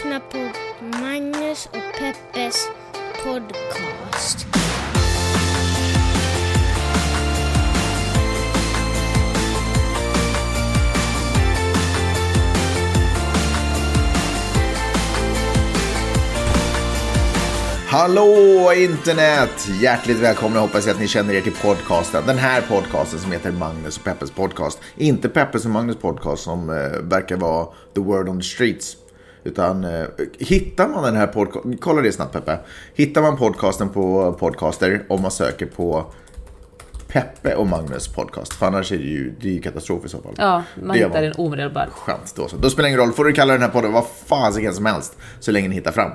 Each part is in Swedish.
lyssnar på Magnus och Peppes podcast. Hallå internet! Hjärtligt välkomna hoppas jag att ni känner er till podcasten. Den här podcasten som heter Magnus och Peppes podcast. Inte Peppes och Magnus podcast som eh, verkar vara the word on the streets. Utan eh, hittar man den här podcasten, kolla det snabbt Peppe. Hittar man podcasten på Podcaster om man söker på Peppe och Magnus podcast. För annars är det ju, det är ju katastrof i så fall. Ja, man Det hittar den omedelbart. Skönt då så. Då spelar det ingen roll. Får du kalla den här podden vad fasiken som helst. Så länge ni hittar fram.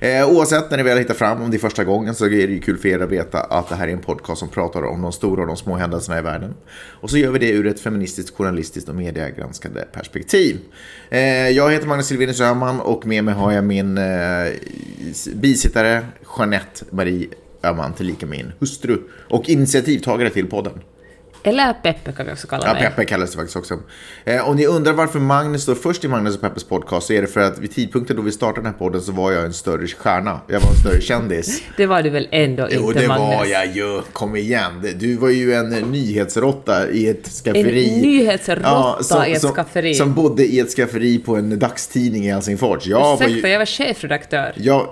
Eh, oavsett när ni väl hittar fram, om det är första gången, så är det ju kul för er att veta att det här är en podcast som pratar om de stora och de små händelserna i världen. Och så gör vi det ur ett feministiskt, journalistiskt och mediegranskande perspektiv. Eh, jag heter Magnus Silvenius Öhman och med mig har jag min eh, bisittare Jeanette Marie är man tillika min hustru och initiativtagare till podden. Eller Peppe kan vi också kalla Ja, mig. Peppe kallas det faktiskt också. Eh, om ni undrar varför Magnus står först i Magnus och Peppes podcast så är det för att vid tidpunkten då vi startade den här podden så var jag en större stjärna. Jag var en större kändis. Det var du väl ändå Jo, inte, det Magnus? var jag ju. Kom igen. Du var ju en nyhetsrotta i ett En skafferi. nyhetsrotta i ett som, skafferi. Som bodde i ett skafferi på en dagstidning i Helsingfors. Jag var Ursäkta, ju... jag var chefredaktör. Ja,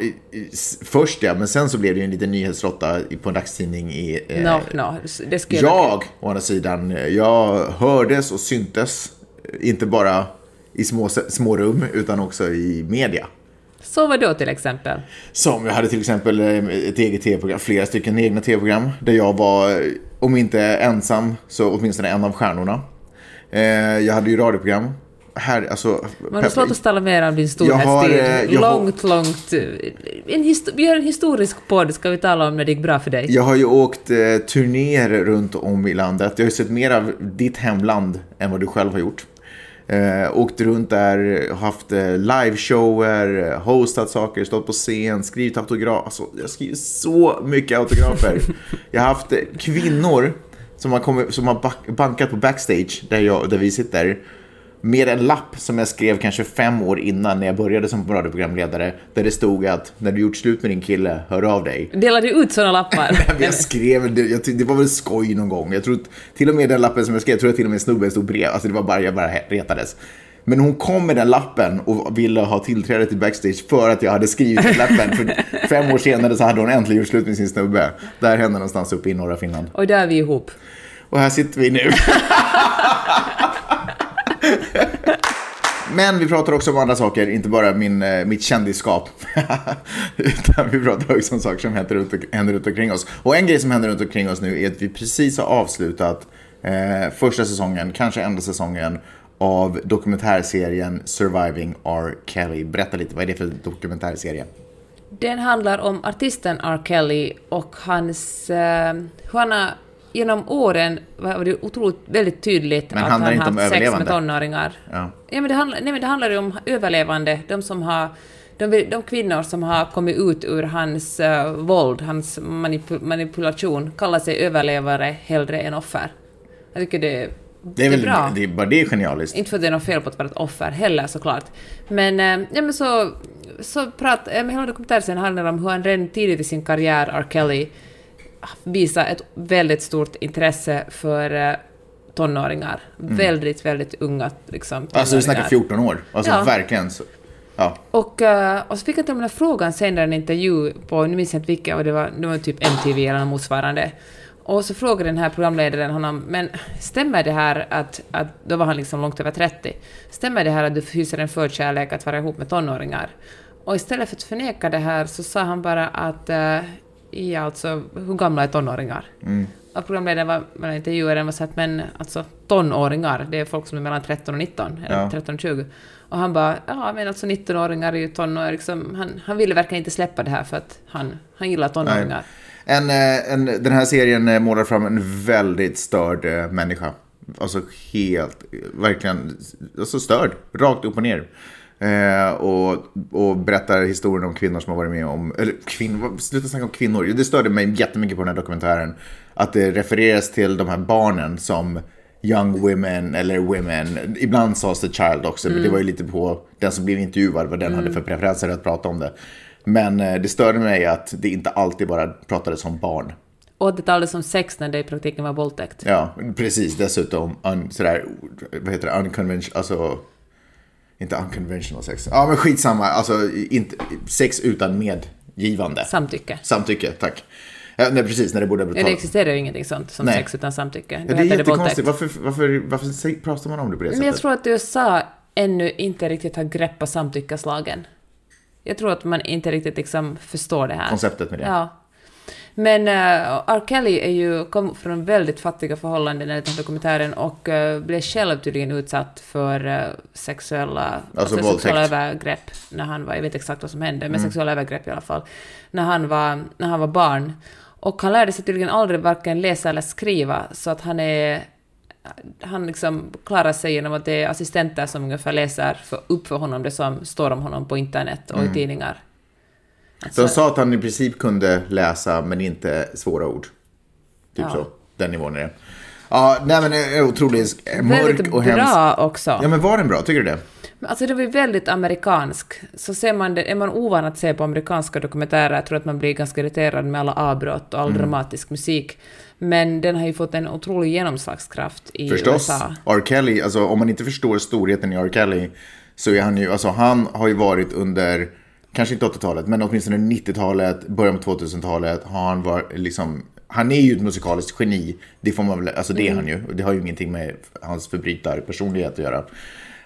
först ja, men sen så blev det ju en liten nyhetsrotta på en dagstidning i... eh, No, no, det skulle jag... Jag, andra sidan, jag hördes och syntes, inte bara i små, små rum, utan också i media. Så var då till exempel. Som jag hade till exempel eh, ett eget tv-program, flera stycken egna tv-program, där jag var, om inte ensam, så åtminstone en av stjärnorna. Eh, Jag hade ju radioprogram. Här, alltså... Magnus, låt oss tala mer om din har, storhetstid. eh, jag har- långt, långt... eh, En vi gör en historisk podd, ska vi tala om när det gick bra för dig? Jag har ju åkt eh, turnéer runt om i landet. Jag har ju sett mer av ditt hemland än vad du själv har gjort. Eh, åkt runt där, haft eh, liveshower, eh, hostat saker, stått på scen, skrivit autograf. Alltså, jag har skrivit så mycket autografer. jag har haft eh, kvinnor som har, kommit, som har bankat på backstage där, jag, där vi sitter. Med en lapp som jag skrev kanske fem år innan när jag började som radioprogramledare. Där det stod att när du gjort slut med din kille, hör av dig. Delade du ut sådana lappar? Men jag skrev, det, jag, det var väl skoj någon gång. Jag tror till och med den lappen som jag skrev, tror jag till och med snubben stod brev. Alltså det var bara, jag bara retades. Men hon kom med den lappen och ville ha tillträde till backstage för att jag hade skrivit den lappen. För fem år senare så hade hon äntligen gjort slut med sin snubbe. Där hände någonstans uppe i norra Finland. Och där är vi ihop. Och här sitter vi nu. Men vi pratar också om andra saker, inte bara min, eh, mitt kändisskap. Utan vi pratar också om saker som händer runt, händer runt omkring oss. Och en grej som händer runt omkring oss nu är att vi precis har avslutat eh, första säsongen, kanske enda säsongen, av dokumentärserien Surviving R. Kelly. Berätta lite, vad är det för dokumentärserie? Den handlar om artisten R. Kelly och hans... Eh, hur han har genom åren var det otroligt väldigt tydligt Men att han om haft sex med tonåringar. Ja. Ja, men det, handlar, nej, men det handlar ju om överlevande, de som har... De, de kvinnor som har kommit ut ur hans eh, våld, hans manipu, manipulation, kallar sig överlevare hellre än offer. Jag tycker det, Det är, väl, bra. det är, bara det är genialiskt. Inte för att det är något fel på att vara ett offer heller såklart. Men, eh, ja, men så, så prat, eh, men hela dokumentärserien handlar om hur han redan tidigt i sin karriär, R. Kelly, visar ett väldigt stort intresse för eh, tonåringar. Väldigt, väldigt unga liksom, tonåringar. Alltså vi snackar 14 år. Alltså Ja. verkligen. Så, ja. Och, eh, och så fick jag till och med frågan senare i en intervju på, nu minns jag inte vilka, och det var, det var typ MTV eller motsvarande. Och så frågade den här programledaren honom, men stämmer det här att, att, då var han liksom långt över 30, stämmer det här att du hyser en förkärlek att vara ihop med tonåringar? Och istället för att förneka det här så sa han bara att, ja alltså, hur gamla är tonåringar? Och programledaren var, mellan intervjuaren var så att men alltså tonåringar, det är folk som är mellan 13 och 19, eller Ja. 13 och 20. Och han bara, ja men alltså 19-åringar är ju tonåringar, liksom, han, han ville verkligen inte släppa det här för att han, han gillar tonåringar. En, eh, en, den här serien eh, målar fram en väldigt störd eh, människa. Alltså helt, verkligen, alltså störd, rakt upp och ner. Eh, och, och berättar historien om kvinnor som har varit med om, eller kvinnor, sluta snacka om kvinnor. Det störde mig jättemycket på den här dokumentären. Att det refereras till de här barnen som young women eller women. Ibland sades det child också, men det var ju lite på den som blev intervjuad vad den hade för preferenser att prata om det. Men eh, det störde mig att det inte alltid bara pratades om barn. Och det talades om sex när det i praktiken var våldtäkt. Ja, precis. Dessutom un, sådär, vad heter det, unconventional, alltså inte unconventional sex. Ja, men skitsamma. Alltså inte, sex utan medgivande. Samtycke. Samtycke, tack. Ja, nej, precis, när det borde Ja, det existerar ju ingenting sånt som Nej. sex utan samtycke. Ja, det är jättekonstigt. Varför, varför, varför pratar man om det på det Men jag sättet? tror att USA ännu inte riktigt har greppat samtyckeslagen. Jag tror att man inte riktigt liksom förstår det här. Konceptet med det. Ja. Men uh, R. Kelly är ju, kom från väldigt fattiga förhållanden enligt den här dokumentären och uh, blev själv tydligen utsatt för uh, sexuella, Alltså. Mm. sexuella övergrepp när han var, jag vet inte exakt vad som hände, men sexuella övergrepp i alla fall, när han var, när han var barn. Och han lärde sig tydligen aldrig varken läsa eller skriva, så att han är han liksom klarar sig genom att det är assistenter som ungefär läser för, upp för honom det som står om honom på internet och Mm. i tidningar. De sa att han i princip kunde läsa men inte svåra ord. Typ Ja. så. Den nivån är det. Ja, nej men det är otroligt mörk Väldigt och bra hemsk. också. Ja men var den bra? Tycker du det? Alltså det var ju väldigt amerikansk. Så ser man det, är man ovan att se på amerikanska dokumentärer, jag tror att man blir ganska irriterad med alla avbrott och all Mm. dramatisk musik. Men den har ju fått en otrolig genomslagskraft i Förstås. USA. R. Kelly, alltså om man inte förstår storheten i R. Kelly så är han ju, alltså han har ju varit under, kanske inte 80-talet, men åtminstone 90-talet, början på 2000-talet har han varit liksom, han är ju ett musikaliskt geni. Det får man väl, alltså det är han ju. Det har ju ingenting med hans förbrytarpersonlighet att göra.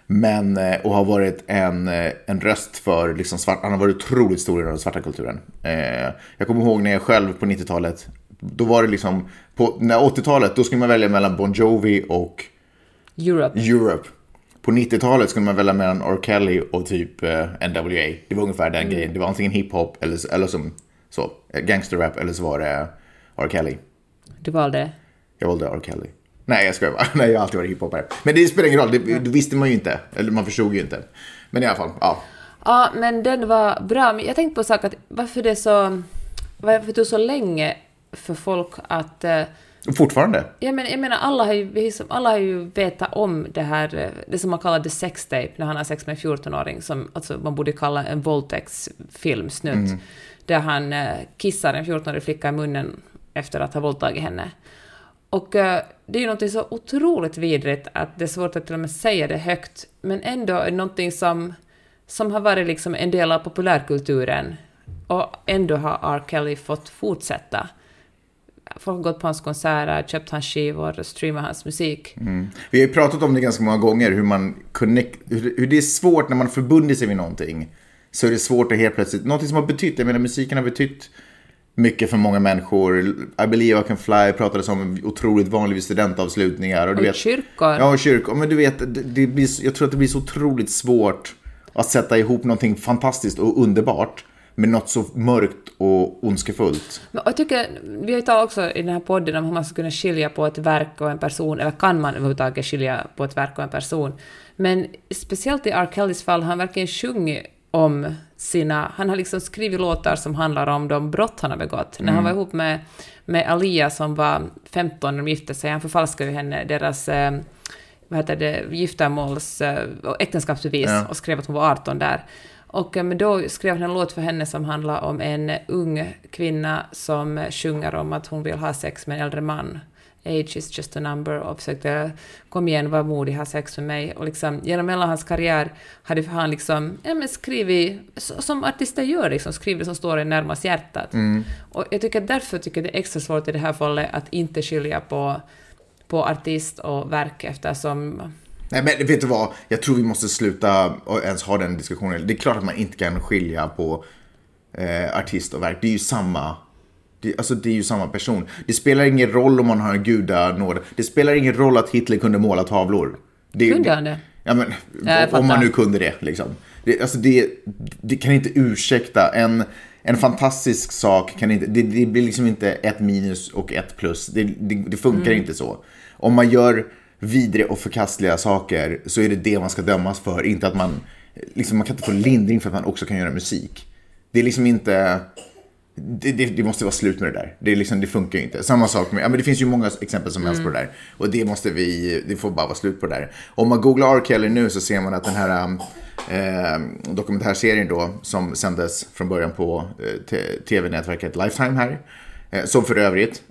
Men, eh, och har varit en, eh, en röst för, liksom svart, han har varit otroligt stor i den svarta kulturen. Eh, jag kommer ihåg när jag själv på 90-talet, då var det liksom, på när 80-talet, då skulle man välja mellan Bon Jovi och Europe. Europe. På 90-talet skulle man välja mellan R. Kelly och typ eh, NWA. Det var ungefär den grejen. Det var antingen hiphop eller, eller som så, eh, gangsterrap eller så var det R. Kelly. Du valde Jag valde R. Kelly. Nej, jag skojar bara. Nej, jag har alltid varit hiphopare. Men det spelar ingen roll, det, det visste man ju inte. Eller man förstod ju inte. Men i alla fall, ja. Ja, men den var bra. Men jag tänkte på en sak att varför det så... Varför det tog så länge för folk att... fortfarande. Jag menar, jag menar alla, har ju, alla har ju vetat om det här, eh, det som man kallar the sextape, när han har sex med en 14-åring, som alltså, man borde kalla en våldtäktsfilm, snutt, där han eh, kissar en 14-årig flicka i munnen efter att ha våldtagit henne. Och eh, det är ju någonting så otroligt vidrigt att det är svårt att till och med säga det högt, men ändå är det någonting som, som har varit liksom en del av populärkulturen, och ändå har R. Kelly fått fortsätta. Folk har gått på hans konserter, köpt hans skivor, streamat hans musik. Vi har ju pratat om det ganska många gånger, hur, man connect, hur, hur det är svårt när man förbundit sig med någonting. Så är det svårt att helt plötsligt, någonting som har betytt, jag menar musiken har betytt mycket för många människor. I believe I can fly pratades om otroligt vanligt vid studentavslutningar. Och du Och vet, kyrkor. Ja, och kyrkor. Men du vet, det, det blir, jag tror att det blir så otroligt svårt att sätta ihop någonting fantastiskt och underbart med något så mörkt och ondskefullt. Men jag tycker, vi har ju talat också i den här podden om hur man ska kunna skilja på ett verk och en person, eller kan man överhuvudtaget skilja på ett verk och en person? Men speciellt i R. Kellys fall han verkligen sjungit om sina... Han har liksom skrivit låtar som handlar om de brott han har begått. När han var ihop med, med Alia som var 15 när de gifte sig, han förfalskade ju henne, deras... Eh, vad heter det, giftermåls eh, och äktenskapsbevis Ja. och skrev att hon var 18 där. Och eh, men då skrev han en låt för henne som handlar om en ung kvinna som sjunger om att hon vill ha sex med en äldre man. Age is just a number och försökte kom igen, var modig, ha sex med mig. Och liksom, genom hela hans karriär hade han liksom, ja, men skrivit, som artister gör, liksom, skrivit det som står en närmast hjärtat. Och jag tycker därför tycker det är extra svårt i det här fallet att inte skilja på, på artist och verk eftersom Nej men vet du vad, jag tror vi måste sluta och ens ha den diskussionen. Det är klart att man inte kan skilja på eh, artist och verk. Det är ju samma. Det, alltså det är ju samma person. Det spelar ingen roll om man har en gudanåd. Det spelar ingen roll att Hitler kunde måla tavlor. Det, Kunde han det? Ja men, Ja, om man nu kunde det liksom. Det, alltså det, det kan inte ursäkta. En, en fantastisk sak kan inte, det, det blir liksom inte ett minus och ett plus. Det, det, det funkar Mm. inte så. Om man gör vidriga och förkastliga saker så är det det man ska dömas för. Inte att man, liksom man kan inte få lindring för att man också kan göra musik. Det är liksom inte, det, det, det måste vara slut med det där. Det, är liksom, det funkar ju inte. Samma sak med, ja, men det finns ju många exempel som helst på det där. Och det måste vi, det får bara vara slut på det där. Om man googlar R. Kelly nu så ser man att den här eh, dokumentärserien då, som sändes från början på eh, tv-nätverket Lifetime här, eh, som för övrigt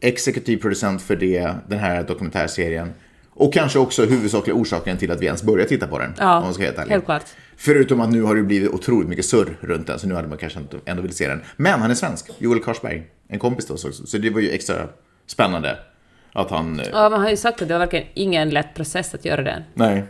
exekutiv producent för det, den här dokumentärserien. Och kanske också huvudsakliga orsaken till att vi ens började titta på den. Ja, om man ska helt ärlig. helt klart. Förutom att nu har det blivit otroligt mycket surr runt den, så nu hade man kanske inte ändå velat se den. Men han är svensk, Joel Karsberg, en kompis till oss också. Så det var ju extra spännande att han... eh, Ja, man har ju sagt att det var verkligen ingen lätt process att göra den. Nej.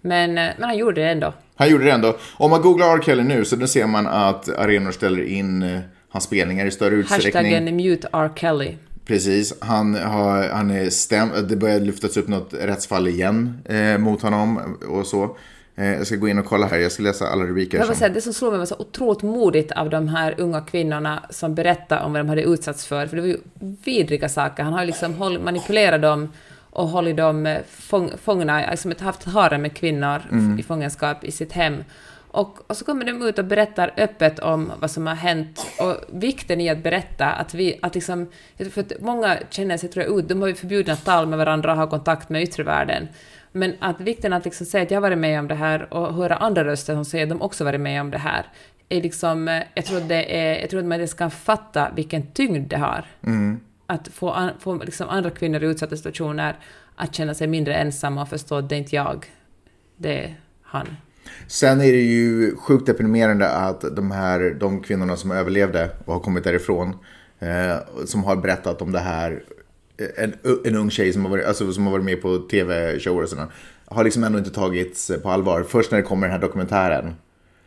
Men, eh, men han gjorde det ändå. Han gjorde det ändå. Om man googlar R. Kelly nu så ser man att arenor ställer in eh, hans spelningar i större utsträckning. Hashtaggen mute R. Kelly. Precis, han, har, han är stämd, det börjar lyftas upp något rättsfall igen eh, mot honom och så. Eh, jag ska gå in och kolla här, jag ska läsa alla rubriker. Jag som- säga, det som slår mig var så otroligt modigt av de här unga kvinnorna som berättade om vad de hade utsatts för, för det var ju vidriga saker. Han har ju liksom manipulerat dem och hållit dem eh, fång, fångna, liksom haft harem med kvinnor Mm. i fångenskap i sitt hem. Och, och så kommer de ut och berättar öppet om vad som har hänt och vikten i att berätta, att vi, att liksom, för att många känner sig, tror jag, ut, de har ju förbjudna att tala med varandra och ha kontakt med yttre världen. Men att vikten att liksom säga att jag har varit med om det här och höra andra röster som säger att de också varit med om det här, är liksom, eh, jag tror att det är, jag tror att man inte kan fatta vilken tyngd det har. Att få, an, få liksom andra kvinnor i utsatta situationer att känna sig mindre ensamma och förstå att det är inte jag, det är han. Sen är det ju sjukt deprimerande att de här de kvinnorna som överlevde och har kommit därifrån, eh, som har berättat om det här, eh, en, en ung tjej som har varit, alltså, som har varit med på tv-shower och sådär, har liksom ändå inte tagits på allvar. Först när det kommer den här dokumentären.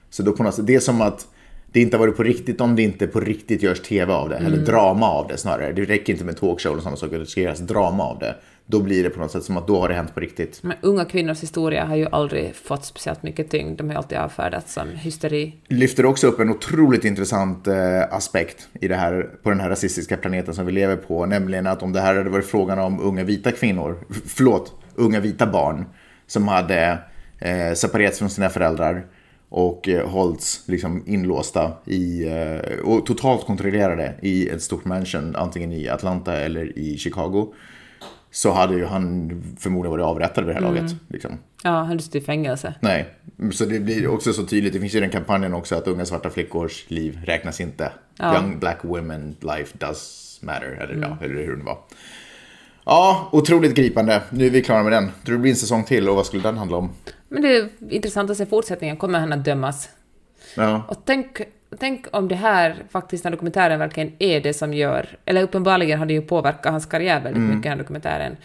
Så då på något sätt, det är som att det inte har varit på riktigt om det inte på riktigt görs tv av det, eller drama av det snarare. Det räcker inte med talkshow och sådana saker, det ska göras drama av det. Då blir det på något sätt som att då har det hänt på riktigt. Men unga kvinnors historia har ju aldrig fått speciellt mycket tyngd, de har alltid avfärdats som hysteri. lyfter också upp en otroligt intressant eh, aspekt i det här, på den här rasistiska planeten som vi lever på. Nämligen att om det här hade varit frågan om unga vita kvinnor, förlåt, unga vita barn som hade eh, separerats från sina föräldrar och eh, hållits liksom inlåsta i, eh, och totalt kontrollerade i ett stort mansion, antingen i Atlanta eller i Chicago. Så hade ju han förmodligen varit avrättad vid det här laget. Liksom. Ja, han hade suttit i fängelse. Nej, så det blir också så tydligt. Det finns ju den kampanjen också att unga svarta flickors liv räknas inte. Ja. Young black women life does matter, eller, ja, eller hur det var. Ja, otroligt gripande. Nu är vi klara med den. Tror du det blir en säsong till och vad skulle den handla om? Men det är intressant att se fortsättningen, kommer han att dömas? Ja, Och tänk, tänk om det här faktiskt, den dokumentären verkligen är det som gör, eller uppenbarligen har det ju påverkat hans karriär väldigt mycket, den dokumentären.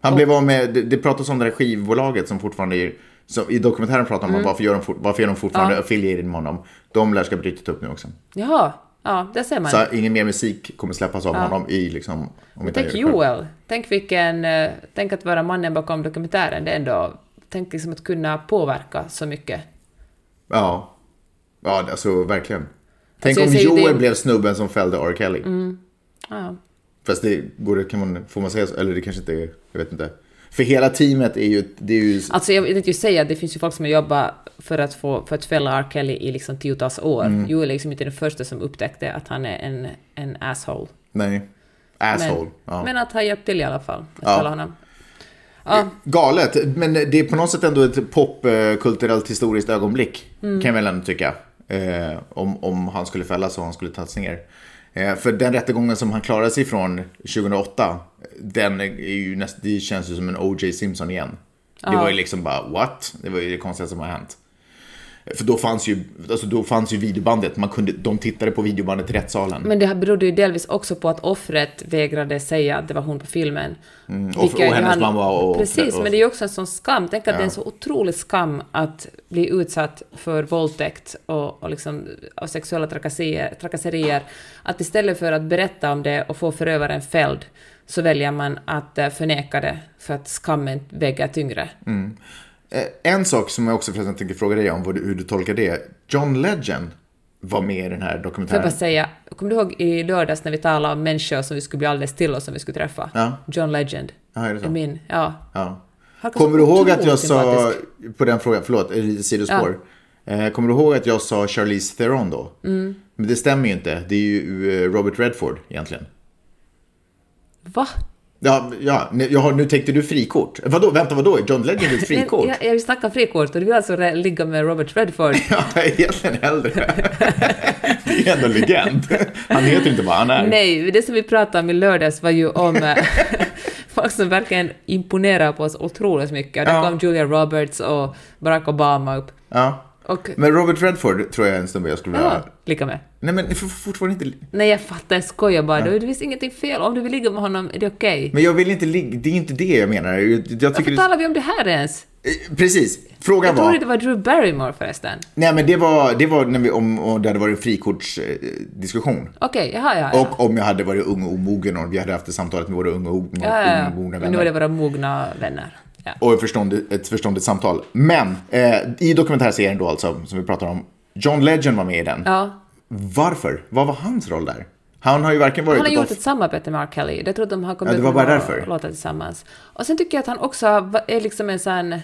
han blev av med, det, det pratas om det där skivbolaget som fortfarande är, som, i dokumentären pratar man om varför gör de, fort, varför är de fortfarande Ja. affiliated med honom. De lär ska brytas upp nu också. Jaha, ja, där ser man. Så ingen mer musik kommer släppas av honom i liksom, om Tänk gör det. Joel, tänk vilken, eh, tänk att vara mannen bakom dokumentären, det är ändå, tänk liksom att kunna påverka så mycket. Ja. Ja, alltså verkligen. Tänk Alltså, om Joel det- blev snubben som fällde R. Kelly. Ja. Fast det går det, kan man, får man säga så? Eller det kanske inte är, jag vet inte. För hela teamet är ju, det är ju, Alltså jag tänkte ju säga att det finns ju folk som har jobbat för att, få, för att fälla R. Kelly i liksom tiotals år. Mm. Joel är liksom inte den första som upptäckte att han är en, en asshole. nej, asshole. Men, ja. men att ha hjälpt till i alla fall, att Ja. honom. Ja, Galet, men det är på något sätt ändå ett popkulturellt historiskt ögonblick. Mm. Kan jag väl ändå tycka. Eh, om, om han skulle fällas och han skulle tas ner. Eh, för den rättegången som han klarade sig från 2008, den är ju näst, det känns ju som en O.J. Simpson igen. Det var ju liksom bara what? Det var ju det konstigaste som har hänt. För då fanns ju, alltså då fanns ju videobandet, man kunde, de tittade på videobandet i rättssalen. men det här berodde ju delvis också på att offret vägrade säga att det var hon på filmen. Mm, och- och hennes mamma och- Precis, och- men det är ju också en sån skam. Tänk att det är en Ja. så otrolig skam att bli utsatt för våldtäkt och, och liksom, av sexuella trakasserier, trakasserier. Att istället för att berätta om det och få förövaren fälld så väljer man att eh, förneka det för att skammen väger tyngre. Eh, En sak som jag också förresten tänker fråga dig om, hur du tolkar det. John Legend var med i den här Får jag dokumentären. bara säga, kommer du ihåg i lördags när vi talade om människor som vi skulle bli alldeles till och som vi skulle träffa? Ja. John Legend. Ja, är det så? är min, ja. Ja. Kommer du ihåg att jag sa på den frågan, förlåt, sidospår. Eh, kommer du ihåg att jag sa Charlize Theron då? Mm. Men det stämmer ju inte. Det är ju eh, Robert Redford egentligen. Va? Ja, ja nu, nu tänkte du frikort. Vadå, vänta vadå? Är John Legend ett frikort? Jag, jag vill snacka frikort och du vill alltså ligga med Robert Redford. Ja, egentligen hellre. det är ändå legend. Han heter inte vad han är. Nej, det som vi pratade om i lördags var ju om eh, folk som verkligen imponerar på oss otroligt mycket. Där Ja. kom Julia Roberts och Barack Obama upp. Ja. Och... Men Robert Redford tror jag är en snubbe jag skulle vilja... Ja, lika med. Nej men fortfarande inte... Nej, jag fattar, jag skojar bara. Det finns ingenting fel. Om du vill ligga med honom är det okej. Men jag vill inte ligga... Det är inte det jag menar. Jag, jag Varför det... talar vi om det här ens? Eh, Precis. Frågan Jag var... trodde det var Drew Barrymore förresten. Nej men det var, det var när vi, om, om det hade varit en frikortsdiskussion. Okej, jaha, ja, ja. Och om jag hade varit ung och omogen och vi hade haft det samtalet med våra unga och ja, ja, ja. omogna Men nu är det vänner. våra mogna vänner. Ja. Och ett förståndigt, ett förståndigt samtal. Men eh, i dokumentärserien då alltså, som vi pratar om, John Legend var med i den. ja. Varför? Vad var hans roll där? Han har ju varken varit Han har gjort off- ett samarbete med R. Kelly. Jag tror att de har kommit Ja, det var bara därför. låtar tillsammans. Och sen tycker jag att han också är liksom en sån...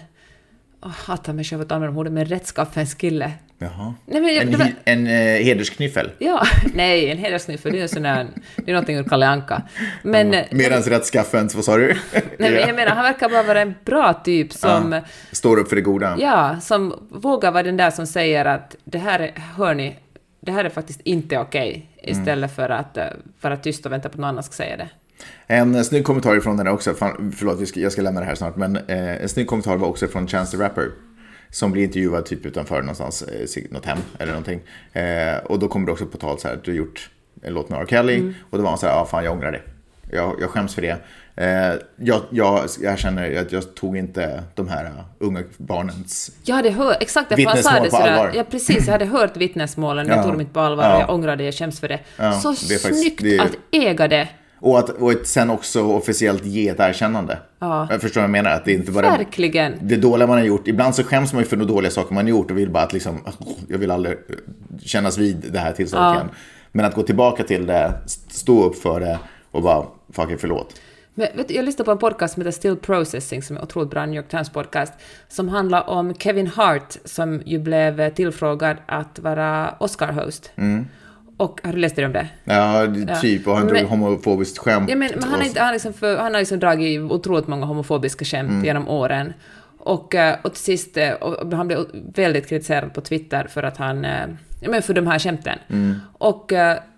Hatar mig själv att använda ordet, men rättskaffens kille. Jaha. Nej, men en var- en eh, hedersknyffel. Ja, nej, en hedersnyffel, det är sån där... Det är någonting ur Kalle Anka. Men... eh, Medans rättskaffens, vad sa du? Nej, men jag menar, han verkar bara vara en bra typ som... Ja. Står upp för det goda. Ja, som vågar vara den där som säger att det här är, hör ni, det här är faktiskt inte okej, Mm. istället för att eh, vara tyst och vänta på att någon annan ska säga det. En snygg kommentar ifrån den här också, fan, förlåt ska, jag ska lämna det här snart, men eh, en snygg kommentar var också från Chance the Rapper. Som blir intervjuad typ utanför någonstans, eh, något hem eller någonting. Eh, och då kommer det också på tal så här, du har gjort en låt med R. Kelly. Mm. Och då var han så här, ja fan jag ångrar det. Jag, jag skäms för det. Eh, jag, jag, jag känner att jag tog inte de här uh, unga barnens... Jag hade hört, exakt Vittnesmål det på allvar. ja precis, jag hade hört vittnesmålen, jag Ja. tog dem inte på allvar Ja. och jag ångrar det, jag skäms för det. Ja, Så det är faktiskt- snyggt det är- att äga det. Och att och att sen också officiellt ge ett erkännande. Ja. Jag förstår vad jag menar, att det inte bara... Verkligen. det dåliga man har gjort. Ibland så skäms man ju för de dåliga saker man har gjort och vill bara att liksom, jag vill aldrig kännas vid det här tillståndet Ja. igen. Men att gå tillbaka till det, stå upp för det och bara, fuck it, förlåt. Men, du, jag lyssnade på en podcast som heter Still Processing, som är otroligt bra, New York Times podcast, som handlar om Kevin Hart, som ju blev tillfrågad att vara Oscar-host. Mm. Och har du läst det om det? Ja, typ, och han drog Men- homofobiskt skämt. Ja, men, men han, har inte, han, liksom för, han har liksom dragit otroligt många homofobiska skämt Mm. genom åren. Och, eh, och till sist, eh, och han blev väldigt kritiserad på Twitter för att han, eh, ja men för de här skämten. Mm. Och,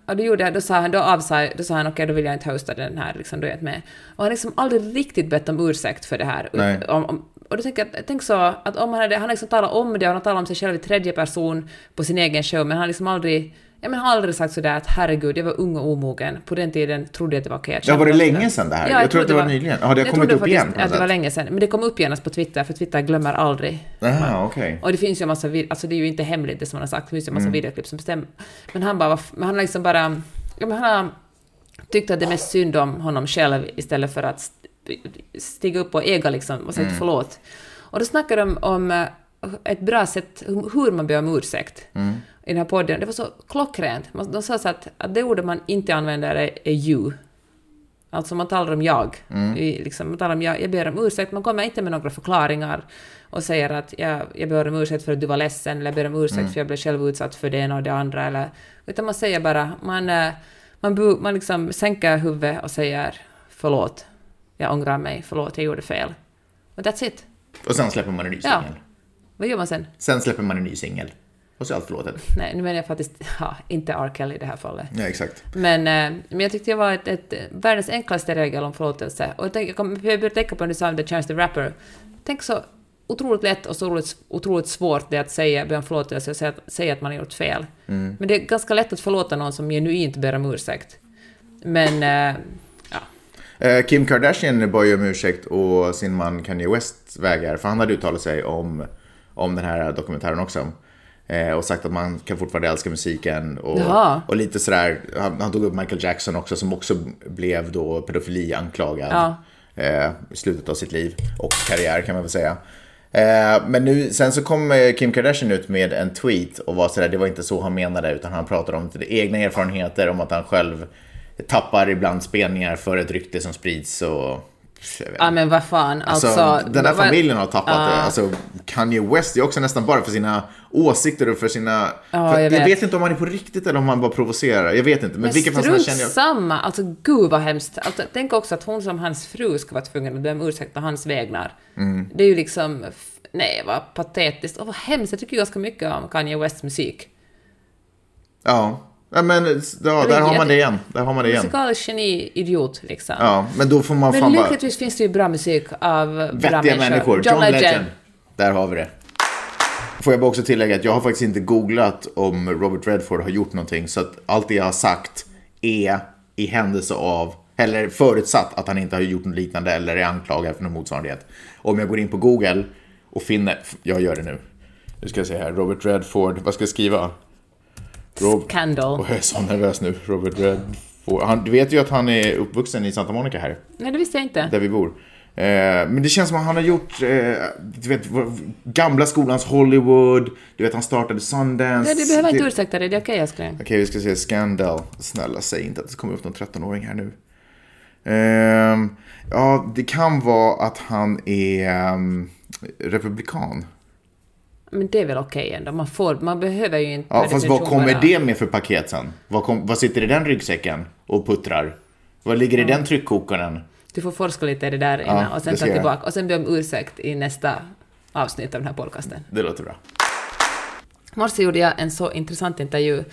och då gjorde då sa han, då avsade, då sa han okej, då vill jag inte hosta den här, liksom, då är jag inte med. Och han har liksom aldrig riktigt bett om ursäkt för det här. Nej. Om, om, och då tänker jag, tänk så att om han hade, han har liksom talat om det och han har talat om sig själv i tredje person på sin egen show, men han har liksom aldrig Ja, men han har aldrig sagt sådär att herregud, jag var ung och omogen. På den tiden trodde jag att det var okej var det skämta om länge sedan det här? Ja, Jag tror att det trodde var nyligen. Ja, det har jag kommit upp igen något att det var länge sedan. Men det kom upp genast på Twitter, för Twitter glömmer aldrig. Jaha, okej. Och det finns ju en massa alltså det är ju inte hemligt det som han har sagt, det finns ju en massa Mm. videoklipp som bestämmer. Men han bara, var men han har liksom bara, ja, men han har tyckt att det är mest synd om honom själv istället för att st- stiga upp och äga liksom och säga Mm. förlåt. Och då snackar de om eh, ett bra sätt hur man ber om ursäkt Mm. i den här podden. Det var så klockrent. De sa så att, att det ordet man inte använder är, är you. Alltså man talar om jag. Mm. I, liksom, man talar om jag, jag ber om ursäkt, man kommer inte med några förklaringar och säger att jag, jag ber om ursäkt för att du var ledsen, eller jag ber om ursäkt Mm. för jag blev själv utsatt för det ena och det andra, eller, utan man säger bara, man, eh, man, man liksom sänker huvudet och säger förlåt, jag ångrar mig, förlåt, jag gjorde fel. Och that's it. Och sen släpper man en ny Ja. Vad gör man sen? Sen släpper man en ny singel. Och så är allt förlåtet. Nej, nu menar jag faktiskt, ja, inte R. Kelly i det här fallet. Ja, exakt. Men, eh, men jag tyckte det var ett, ett, världens enklaste regel om förlåtelse. Och jag, tänk, jag, kom, jag började tänka på när du sa om The Chance the Rapper. Tänk så otroligt lätt och så otroligt, otroligt svårt det att säga, be om förlåtelse och säga säga att man har gjort fel. Mm. Men det är ganska lätt att förlåta någon som genuint ber om ursäkt. Men, eh. Eh, Kim Kardashian bad ju om ursäkt och sin man Kanye West vägrar. För han hade uttalat sig om, om den här dokumentären också. Eh, och sagt att man kan fortfarande älska musiken. Och, Jaha. och lite sådär, han, han tog upp Michael Jackson också som också blev då pedofili anklagad. Ja. Eh, I slutet av sitt liv och karriär kan man väl säga. Eh, men nu, sen så kom eh, Kim Kardashian ut med en tweet och var sådär, det var inte så han menade utan han pratade om egna erfarenheter, om att han själv tappar ibland spelningar för ett rykte som sprids och Ja men vad fan, Alltså, alltså... den där vad- familjen har tappat Ja. det. Alltså, Kanye West är också nästan bara för sina åsikter och för sina... Ja, för, jag jag, vet. vet inte om han är på riktigt eller om han bara provocerar. Jag vet inte. Men, Men vilken fall känner jag... samma, alltså gud vad hemskt. Alltså, tänk också att hon som hans fru ska vara tvungen att be om ursäkt på hans vägnar. Mm. Det är ju liksom, nej vad patetiskt och vad hemskt. Jag tycker ganska mycket om Kanye Wests musik. Ja. Ja, men ja, där har man det igen. Där har man det igen. Musikalisk geni, idiot liksom. Ja, men då får man Men fan bara... lyckligtvis finns det ju bra musik av bra Vettiga människor. John, Legend. Där har vi det. Får jag bara också tillägga att jag har faktiskt inte googlat om Robert Redford har gjort någonting. Så att allt det jag har sagt är i händelse av, eller förutsatt att han inte har gjort något liknande eller är anklagad för någon motsvarighet. Om jag går in på Google och finner, jag gör det nu. Nu ska jag se här, Robert Redford, vad ska jag skriva? Rob- Scandal. Jag är så nervös nu. Robert Redford. Han, du vet ju att han är uppvuxen i Santa Monica här Nej, det visste jag inte. där vi bor. Eh, men det känns som att han har gjort, eh, du vet, gamla skolans Hollywood, du vet han startade Sundance. Nej, du behöver inte ursäkta dig, det är okej älskling. Okej, vi ska se Scandal. Snälla, säg inte att det kommer upp någon 13-åring här nu. Ehm, ja, det kan vara att han är ehm, republikan. Men det är väl okej ändå, man, får, man behöver ju inte... Ja, fast vad kommer det med för paket sen? Vad, kom, vad sitter i den ryggsäcken och puttrar? Vad ligger i den tryckkokaren? Du får forska lite i det där innan Ja, och sen ta tillbaka och sen be om ursäkt i nästa avsnitt av den här podcasten. Det låter bra. I morse gjorde jag en så intressant intervju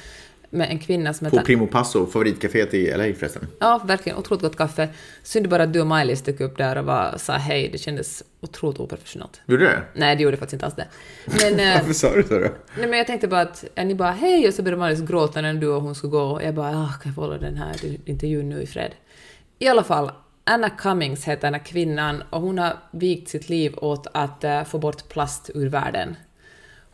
med en kvinna som På heter... Primo Passo, favoritcaféet i LA förresten. Ja, verkligen otroligt gott kaffe. Synd bara att du och Miley stök upp där och var, sa hej, det kändes otroligt oprofessionellt. Gjorde det? Nej, det gjorde faktiskt inte alls det. Men, eh, Varför sa du så då? nej, men jag tänkte bara att eh, ni bara hej och så började Miley gråta när du och hon skulle gå och jag bara ah, kan jag få hålla den här intervjun nu i fred? I alla fall, Anna Cummings heter den här kvinnan och hon har vigt sitt liv åt att eh, få bort plast ur världen.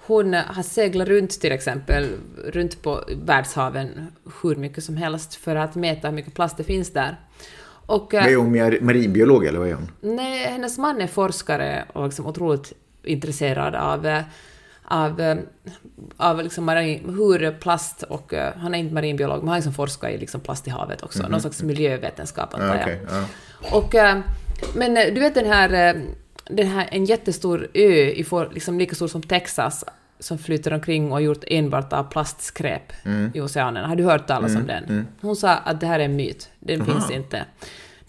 Hon har seglat runt till exempel, runt på världshaven hur mycket som helst för att mäta hur mycket plast det finns där. Och, eh, Är hon mar- marinbiolog eller vad är hon? Nej, hennes man är forskare och liksom otroligt intresserad av, eh, av, eh, av liksom marin, hur plast och... Han är inte marinbiolog, men han liksom forskat i liksom plast i havet också. Någon slags miljövetenskap, antar Ja, jag. okej, ja. Och, men du vet den här, den här en jättestor ö, i for, liksom lika stor som Texas, som flyter omkring och gjort enbart av plastskräp Mm. i oceanen. Har du hört talas om den? Hon sa att det här är en myt, den finns inte.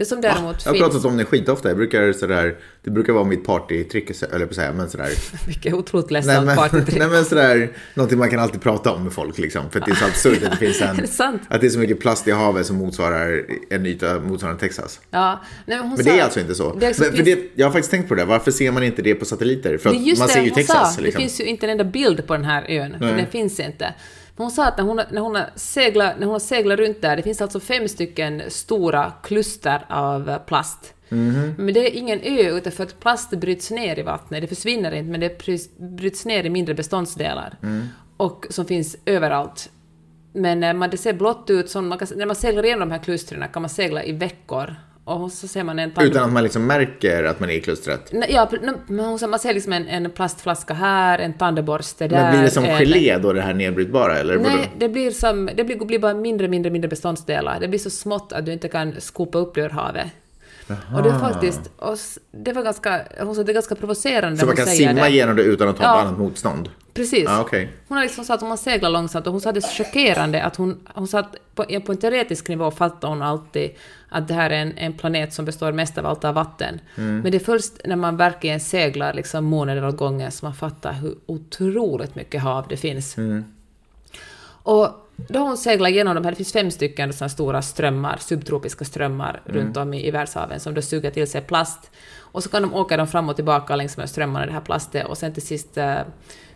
Det som däremot Jag har finns... pratat om det skitofta. Jag brukar sådär, det brukar vara mitt partytrick, eller på att säga, men sådär. Vilket otroligt ledsamt partytrick. nej men sådär, någonting man kan alltid prata om med folk liksom. För att det är så absurt att det finns en, det att det är så mycket plast i havet som motsvarar en yta motsvarande Texas. Ja, nej, men hon Men sa, det är alltså inte så. Det men, för det, jag har faktiskt tänkt på det, varför ser man inte det på satelliter? För att man ser ju Texas sa. liksom. Det finns ju inte en enda bild på den här ön, för Nej. den finns inte. Men hon sa att när hon, när hon, har seglat, när hon har seglat runt där, det finns alltså fem stycken stora kluster av plast. Mhm. Men det är ingen ö, utan för att plast bryts ner i vattnet. Det försvinner inte, men det bryts- ner i mindre beståndsdelar. Mm. Och som finns överallt. Men man, det ser blått ut, som man kan, när man seglar igenom de här klustren kan man segla i veckor. Och så ser man en tand- Utan att man liksom märker att man är i klustret. Ja, man ser liksom en, en plastflaska här, en tandborste där. Men blir det som en- gelé då, det här nedbrytbara? Eller? Nej, det blir, som, det blir, blir bara mindre, mindre, mindre beståndsdelar. Det blir så smått att du inte kan skopa upp det ur havet. Och det är faktiskt, och det var ganska, hon sa det är ganska provocerande Så man kan simma det. igenom det utan att ha Ja. annat motstånd? Precis. Ja, okej. Hon har liksom sagt att hon har seglat långsamt och hon sa det så chockerande att hon, hon sa att på, på en teoretisk nivå fattar hon alltid att det här är en, en planet som består mest av allt av vatten. Mm. Men det är först när man verkligen seglar liksom månader åt gången som man fattar hur otroligt mycket hav det finns. Mm. Och då har hon seglat igenom de här, det finns fem stycken såna stora strömmar, subtropiska strömmar Mm. runt om i, i världshaven som då suger till sig plast. Och så kan de åka dem fram och tillbaka längs med strömmarna, det här plastet, och sen till sist eh,